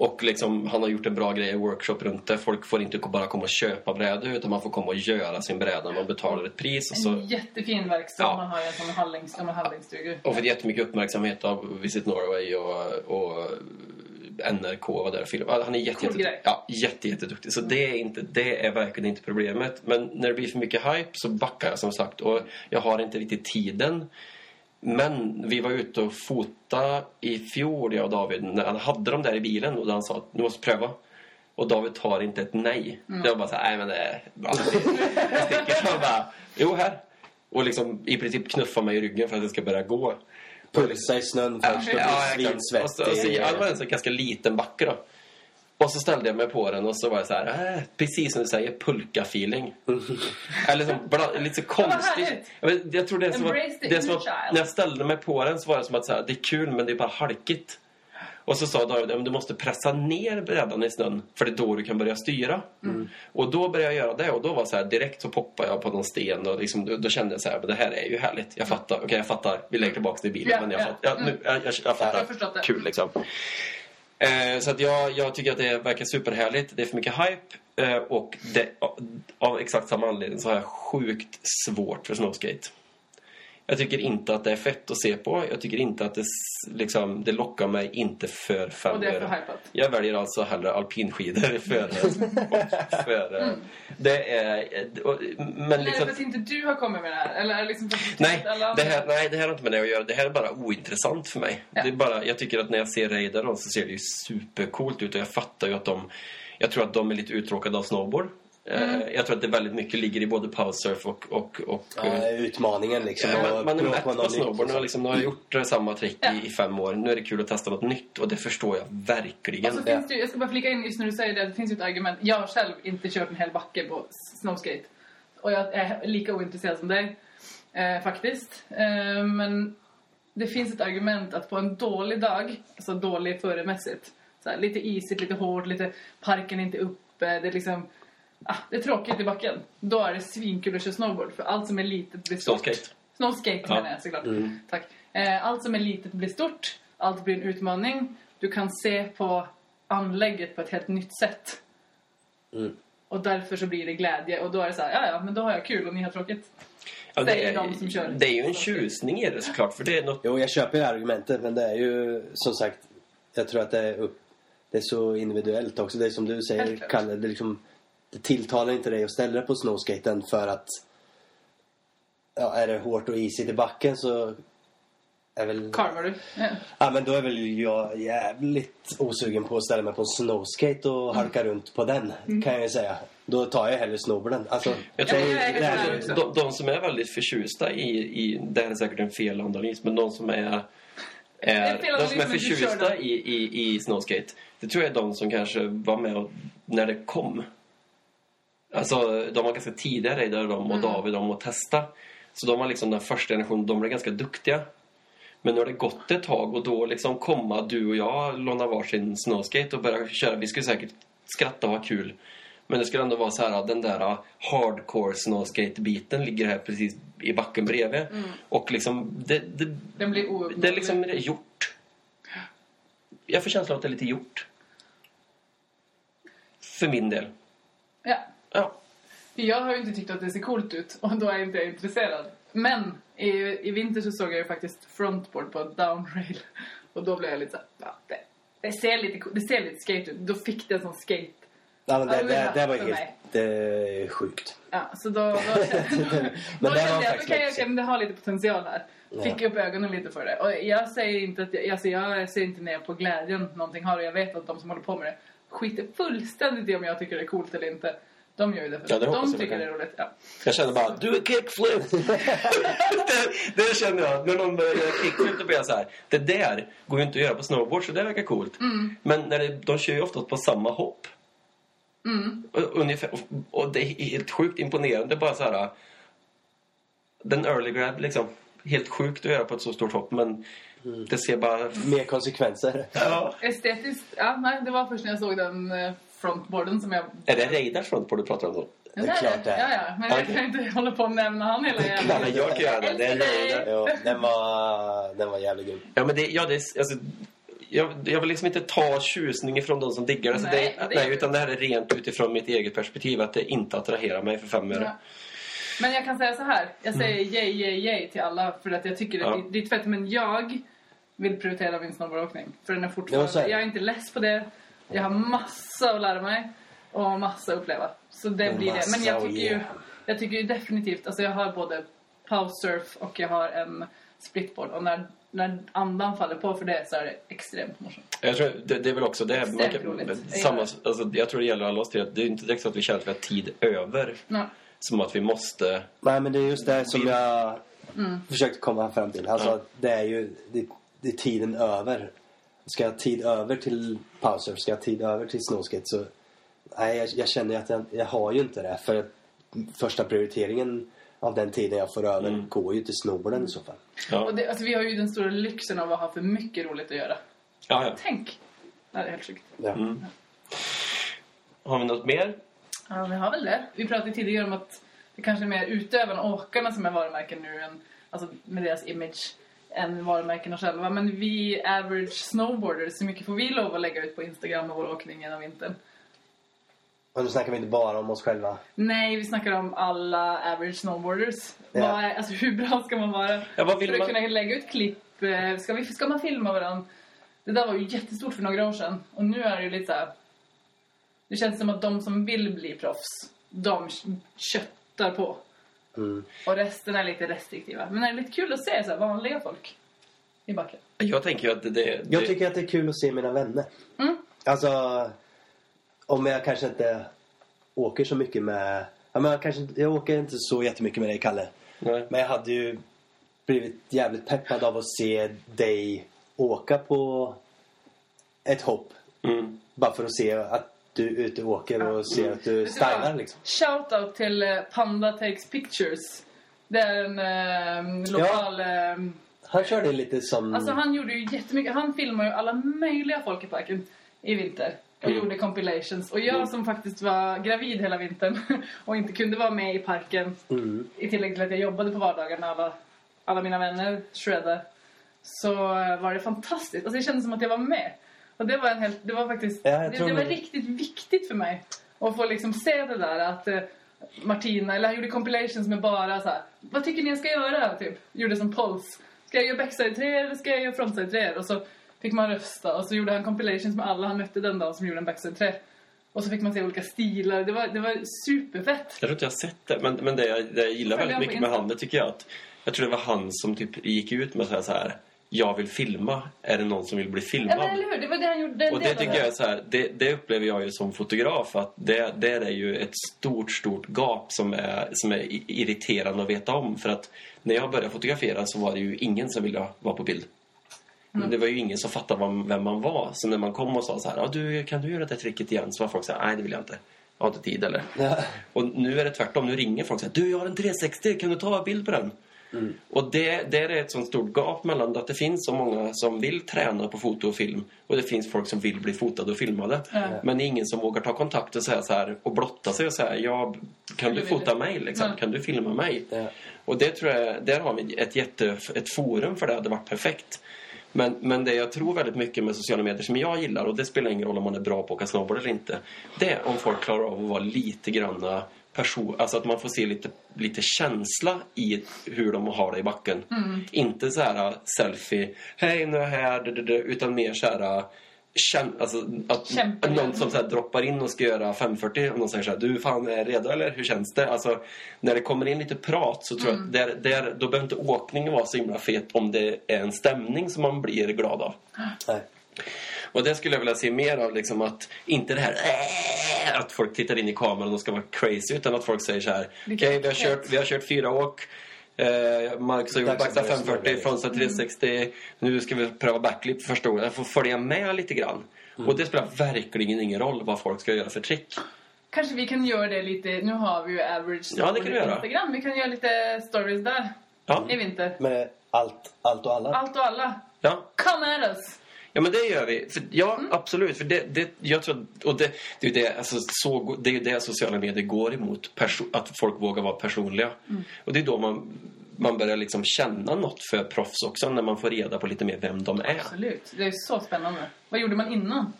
Och liksom, han har gjort en bra grej i workshop runt det. Folk får inte bara komma och köpa brädor utan man får komma och göra sin bräda. Man betalar ett pris och så... En jättefin verkstad Ja. man har i hallins, de hallingstugor. Och fått jättemycket uppmärksamhet av Visit Norway och, och NRK var där och filmade. Han är jätte, Cool jätte, ja, jätte, jätteduktig. Så det är, inte, det är verkligen inte problemet. Men när det blir för mycket hype så backar jag som sagt. Och jag har inte riktigt tiden. Men vi var ute och fota i fjol, jag och David, han hade dem där i bilen och han sa att du måste pröva. Och David tar inte ett nej. Mm. Jag bara så här, nej men det är bra. [laughs] Jag sticker. Så han bara, jo här. Och liksom i princip knuffa mig i ryggen för att jag ska börja gå. Pulsa i snön först och bli. Och så, och så, svinsvettig. ja, det var en ganska liten backe då. Och så ställde jag mig på den och så var jag så här, äh, precis som du säger, pulka-feeling. Eller som, bla, lite så konstigt. Jag, jag tror det som att, det som att när jag ställde mig på den så var det som att så här, det är kul men det är bara halkigt. Och så sa David, "Men du måste pressa ner brädan i snön för det är då du kan börja styra. Och då började jag göra det och då var så här, direkt så poppade jag på någon sten och liksom, då, då kände jag så här, men det här är ju härligt. Jag fattar, okej jag fattar, vi lägger tillbaka det i bilen Ja, men jag ja. fattar, ja, nu, jag, jag, jag Jag fattar. det. Kul liksom. Eh, så att jag, jag tycker att det verkar superhärligt. Det är för mycket hype. Eh, och det, av exakt samma anledning så har jag sjukt svårt för snowskate. Jag tycker inte att det är fett att se på. Jag tycker inte att det, liksom, det lockar mig inte för fem Och det är för hypat. Jag väljer alltså hellre alpinskidor före... före [laughs] det är... och- Men liksom... för att inte du har kommit med det här? Eller liksom Nej det, här, nej, det här har inte med det att göra. Det här är bara ointressant för mig. Ja. Det är bara, jag tycker att när jag ser då, så ser det ju supercoolt ut och jag fattar ju att de... Jag tror att de är lite uttråkade av snowboard. Mm. Eh, Jag tror att det väldigt mycket ligger i både powersurf och... och, och Ja, utmaningen liksom. Ja, man, och man är mätt på något nytt, snowboard. Nu har, liksom. nu har jag gjort eh, samma trick Ja. i, i fem år. Nu är det kul att testa något nytt och det förstår jag verkligen. Och så finns det jag ska bara flika in just när du säger det, det finns ju ett argument. Jag har själv inte kört en hel backe på snowskate. Och jag är lika ointresserad som dig, eh, faktiskt. Eh, men det finns ett argument att på en dålig dag, alltså dålig föremässigt, lite isigt, lite hårt, lite parken är inte uppe, det är liksom... Ah, det är tråkigt i backen. Då är det svinkul att köra snowboard, för allt som är litet blir stort. Snowskate. Snowskate Ja. menar jag såklart. Tack. Eh, allt som är litet blir stort. Allt blir en utmaning. Du kan se på anlägget på ett helt nytt sätt. Mm. Och därför så blir det glädje. Och då är det så här, ja ja, men då har jag kul och ni har tråkigt. Ja, det, är, de som kör. det är ju en tjusning i det såklart. För det är något Jo, jag köper ju argumentet men det är ju som sagt Jag tror att det är, upp, det är så individuellt också. Det är som du säger. Kalle, det, är liksom, det tilltalar inte dig att ställa dig på snowskaten för att ja, är det hårt och isigt i backen så är väl... Karvar du? Ja. Ja, men då är väl jag jävligt osugen på att ställa mig på en snowskate och halka runt på den, kan jag ju säga. Då tar jag hellre snowboarden. Alltså, Jag Ja, tror, det med. de, de som är väldigt förtjusta i, i, det här är säkert en felanalys, men de som är är, de som är förtjusta i, i, i Snowskate, det tror jag är de som kanske var med och, när det kom. Alltså, de var ganska tidiga Reidar och de och Mm. David om att testa. Så de var liksom den första generationen, de blev ganska duktiga. Men nu har det gått ett tag och då liksom komma du och jag låna varsin Snowskate och börja köra. Vi skulle säkert skratta och ha kul. Men det skulle ändå vara så här, den där hardcore snowskate-biten ligger här precis i backen bredvid. Och liksom, det, det, Den blir ouppnåelig. det är liksom gjort. Jag får känslan av att det är lite gjort. För min del. Ja. Ja. För jag har ju inte tyckt att det ser coolt ut och då är jag inte intresserad. Men i, i vinter så såg jag ju faktiskt frontboard på downrail. Och då blev jag lite såhär, ja, det, det, ser lite, det ser lite skate ut. Då fick det en sån skate. Ja, men det, Ja, det, det var helt eh, sjukt. Ja, så då, då, kände, [laughs] då kände jag att okay, men det har lite potential här. Fick upp ögonen lite för det. Och jag säger inte att jag, alltså jag ser inte ner på glädjen någonting har och jag vet att de som håller på med det skiter fullständigt i om jag tycker det är coolt eller inte. De gör ju det för Ja, det de tycker det är roligt. Ja. Jag känner bara, du är kickflip! [laughs] det, det känner jag. När någon börjar göra kickflip då blir jag så här. Det där går ju inte att göra på snowboard så det verkar coolt. Men när det, de kör ju ofta på samma hopp. Och, ungefär, och, och det är helt sjukt imponerande. Bara så här. Den early grab liksom. Helt sjukt att göra på ett så stort hopp men det ser bara... Mer konsekvenser. Ja. Estetiskt, ja, nej, det var först när jag såg den eh, frontboarden som jag... Är det Raidars frontboard du pratar om då? Det är klart det är. Ja, ja, men jag Okej. kan inte hålla på och nämna han hela jävla... Nej, jag kan göra det. Det är. Jo, den var, den var jävligt grym. Ja, men det, ja, det är, alltså, jag, jag vill liksom inte ta tjusning från de som diggar det. Alltså, Nej, det, det nej, utan det här är rent utifrån mitt eget perspektiv. Att det inte attraherar mig för fem öre. Ja. Men jag kan säga så här. Jag säger yay, yay, yay till alla för att jag tycker det, Ja. det är fett. Men jag vill prioritera min snowboardåkning. För den är fortfarande... Det. jag är inte less på det. Jag har massa att lära mig. Och massa att uppleva. Så det Och blir det. Men jag tycker ju... Jag tycker ju definitivt... Alltså jag har både powersurf och jag har en splitboard. Och när, när andan faller på för det så är det extremt morsamt. Jag tror, det, det är väl också det. Man kan, samma, alltså, jag tror det gäller alla oss tre. Det är inte direkt så att vi känner att vi har tid över. Ja. Som att vi måste... Nej, men det är just det som jag Mm. försökte komma fram till. Alltså, Ja. det är ju det, det är tiden över. Ska jag ha tid över till pauser, ska jag ha tid över till snowskate så... Nej, jag, jag känner ju att jag, jag har ju inte det. För att första prioriteringen av den tiden jag får över Mm. går ju till snowboarden i så fall. Ja, Och det, alltså vi har ju den stora lyxen av att ha för mycket roligt att göra. ja, ja. Tänk! Nej, det är helt sjukt. Ja. Mm. Har vi något mer? Ja, vi har väl det. Vi pratade tidigare om att det kanske är mer utövarna, åkarna som är varumärken nu, än, alltså med deras image, än varumärkena själva. Men vi average snowboarders, hur mycket får vi lov att lägga ut på Instagram med vår åkning genom vintern? Och nu snackar vi inte bara om oss själva. Nej, vi snackar om alla average snowboarders. Ja. Vad är, alltså, hur bra ska man vara Ja, vad vill för att man- kunna lägga ut klipp? Eh, Ska, vi, ska man filma varandra? Det där var ju jättestort för några år sedan. Och nu är det ju lite så här... Det känns som att de som vill bli proffs, de köttar på. Mm. Och resten är lite restriktiva. Men det är lite kul att se så här, vanliga folk i backen. Jag tänker att det... det Jag tycker att det är kul att se mina vänner. Mm. Alltså, om jag kanske inte åker så mycket med... Ja, men jag, kanske, inte- jag åker inte så jättemycket med dig, Kalle. Nej. Men jag hade ju blivit jävligt peppad av att se dig åka på ett hopp. Mm. Bara för att se att du är ute och åker och ser att du stylar liksom. Shoutout till eh, Panda Takes Pictures. Det är en eh, lokal... Eh, Han körde lite som... Alltså han gjorde ju jättemycket. Han filmar ju alla möjliga folk i parken i vinter. Och Mm. gjorde compilations. Och jag som faktiskt var gravid hela vintern [laughs] och inte kunde vara med i parken Mm. i tillägg till att jag jobbade på vardagar när alla, alla mina vänner shreddade. Så eh, var det fantastiskt. Alltså det kändes som att jag var med. Och det var, en helt, det var faktiskt... Ja, det, det var riktigt viktigt för mig. Att få liksom se det där att eh, Martina, eller han gjorde compilations med bara så här. Vad tycker ni jag ska göra? Typ. Gjorde som polls. Ska jag göra backside 3 eller ska jag göra frontside 3? Och så fick man rösta. Och så gjorde han compilations med alla han mötte den dagen som gjorde en backside 3. Och så fick man se olika stilar. Det var, det var superfett. Jag tror inte jag har sett det, men, men det, jag, det jag gillar väldigt mycket med han, det tycker jag att... Jag tror det var han som typ gick ut med så här, så här Jag vill filma. Är det någon som vill bli Ja filmad? men eller hur? Det var det han gjorde. Och det tycker jag är så här, det, det upplever jag ju som fotograf att det, det är ju ett stort, stort gap som är, som är irriterande att veta om. För att när jag började fotografera så var det ju ingen som ville vara på bild. Det var ju ingen som fattade vem, vem man var. Så när man kom och sa så här, ah, du, kan du göra det tricket igen? Så var folk så här, nej det vill jag inte. Jag har inte tid eller. Ja. Och nu är det tvärtom. Nu ringer folk och säger du jag har en 360, kan du ta en bild på den? Och det, det är ett sånt stort gap mellan att det finns så många som vill träna på foto och film och det finns folk som vill bli fotade och filmade. Ja. Men det är ingen som vågar ta kontakt och säga så här och blotta sig och säga ja, kan du fota mig liksom? Ja. Kan du filma mig? Och det tror jag, där har vi ett jätte, ett forum för det hade varit perfekt. Men, men det jag tror väldigt mycket med sociala medier som jag gillar och det spelar ingen roll om man är bra på att åka snowboard eller inte. Det är om folk klarar av att vara lite granna person, alltså att man får se lite, lite känsla i hur de har det i backen. Inte så här selfie, hej nu är jag här, du, du, du, utan mer så här Käm, alltså att Kämpa någon som så här droppar in och ska göra 540 och någon säger så här, du fan är redo eller hur känns det? Alltså när det kommer in lite prat så tror jag att där, där, då behöver inte åkningen vara så himla fet om det är en stämning som man blir glad av. Nej. Och det skulle jag vilja se mer av, liksom att inte det här äh, att folk tittar in i kameran och ska vara crazy utan att folk säger så här, okej Lite vi, har kört, vi har kört fyra åk Eh, Marcus har gjort backside börja 540, snurra. frontside 360. Nu ska vi pröva backflip för första gången. Jag får följa med lite grann. Och det spelar verkligen ingen roll vad folk ska göra för trick. Kanske vi kan göra det lite, nu har vi ju average Ja, det kan vi på göra. Instagram. Vi kan göra lite stories där Ja, i vinter. Med allt, allt och alla. Allt och alla. ja. Come at us! Ja men det gör vi. För, ja absolut. För det, det, jag tror, och det, det, är ju det, alltså, så, det är det sociala medier går emot. Perso, att folk vågar vara personliga. Och det är då man, man börjar liksom känna något för proffs också. När man får reda på lite mer vem de är. Absolut. Det är så spännande. Vad gjorde man innan?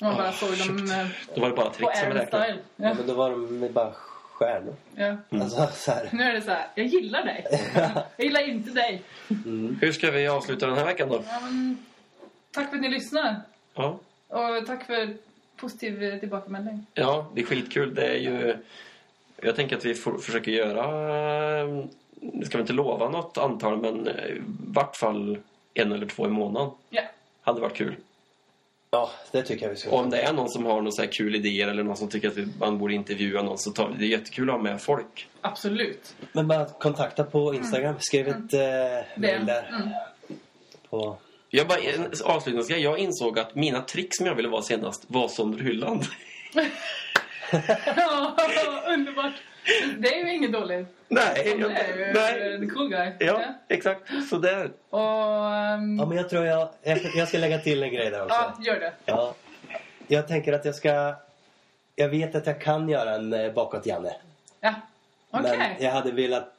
Man bara såg dem eh, Då var det bara på trick som Aaron räknade. Style. Ja, Ja. men då var de med bara stjärnor. Ja. Alltså så här. Nu är det så här, jag gillar dig. [laughs] Jag gillar inte dig. Hur ska vi avsluta den här veckan då? Ja, men, tack för att ni lyssnar. Ja, Och tack för positiv eh, tillbakemelding. ja det är skitkul. Det är ju... Jag tänker att vi får, försöker göra... eh, Vi ska väl inte lova något antal men eh, i vart fall en eller två i månaden. Ja. Hade varit kul. Ja, det tycker jag vi ska Och om det är någon som har några så här kul idéer eller någon som tycker att vi- man borde intervjua någon så tar vi, det är jättekul att ha med folk. Absolut. Men bara kontakta på Instagram. Skriv ett eh, mail där. Mm. På... Jag bara, en avslutningsgrej, jag insåg att mina trick som jag ville vara senast var Sondre Hylland. Ja, underbart. Det är ju inget dåligt. nej, jag, är ju nej. the cool guy. Ja, exakt. Sådär. Och... ehm, Ja, men jag tror jag, jag... Jag ska lägga till en grej där också. ja, gör det. Ja. Jag tänker att jag ska... Jag vet att jag kan göra en eh, bakåt-Janne. Ja. Okej. Men jag hade velat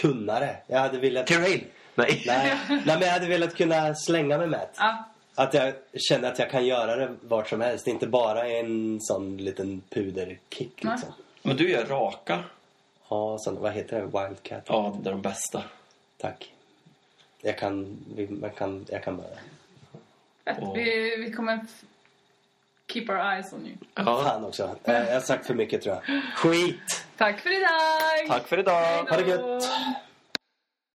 kunna det. Jag hade velat... Terrain. Nej. [laughs] Nej, nej, men jag hade velat kunna slänga mig med. Ja. Att jag känner att jag kan göra det vart som helst. Inte bara en sån liten puderkick liksom. Men du gör raka. Ja, sån, vad heter det? Wildcat. Ja, det är de bästa. Tack. Jag kan, man kan, jag kan bara. Åh. Vi, vi kommer keep our eyes on you. Ja. Fan också. Jag jag har sagt för mycket tror jag. Skit! Tack för idag! Tack för idag. Hej då. Ha det gött.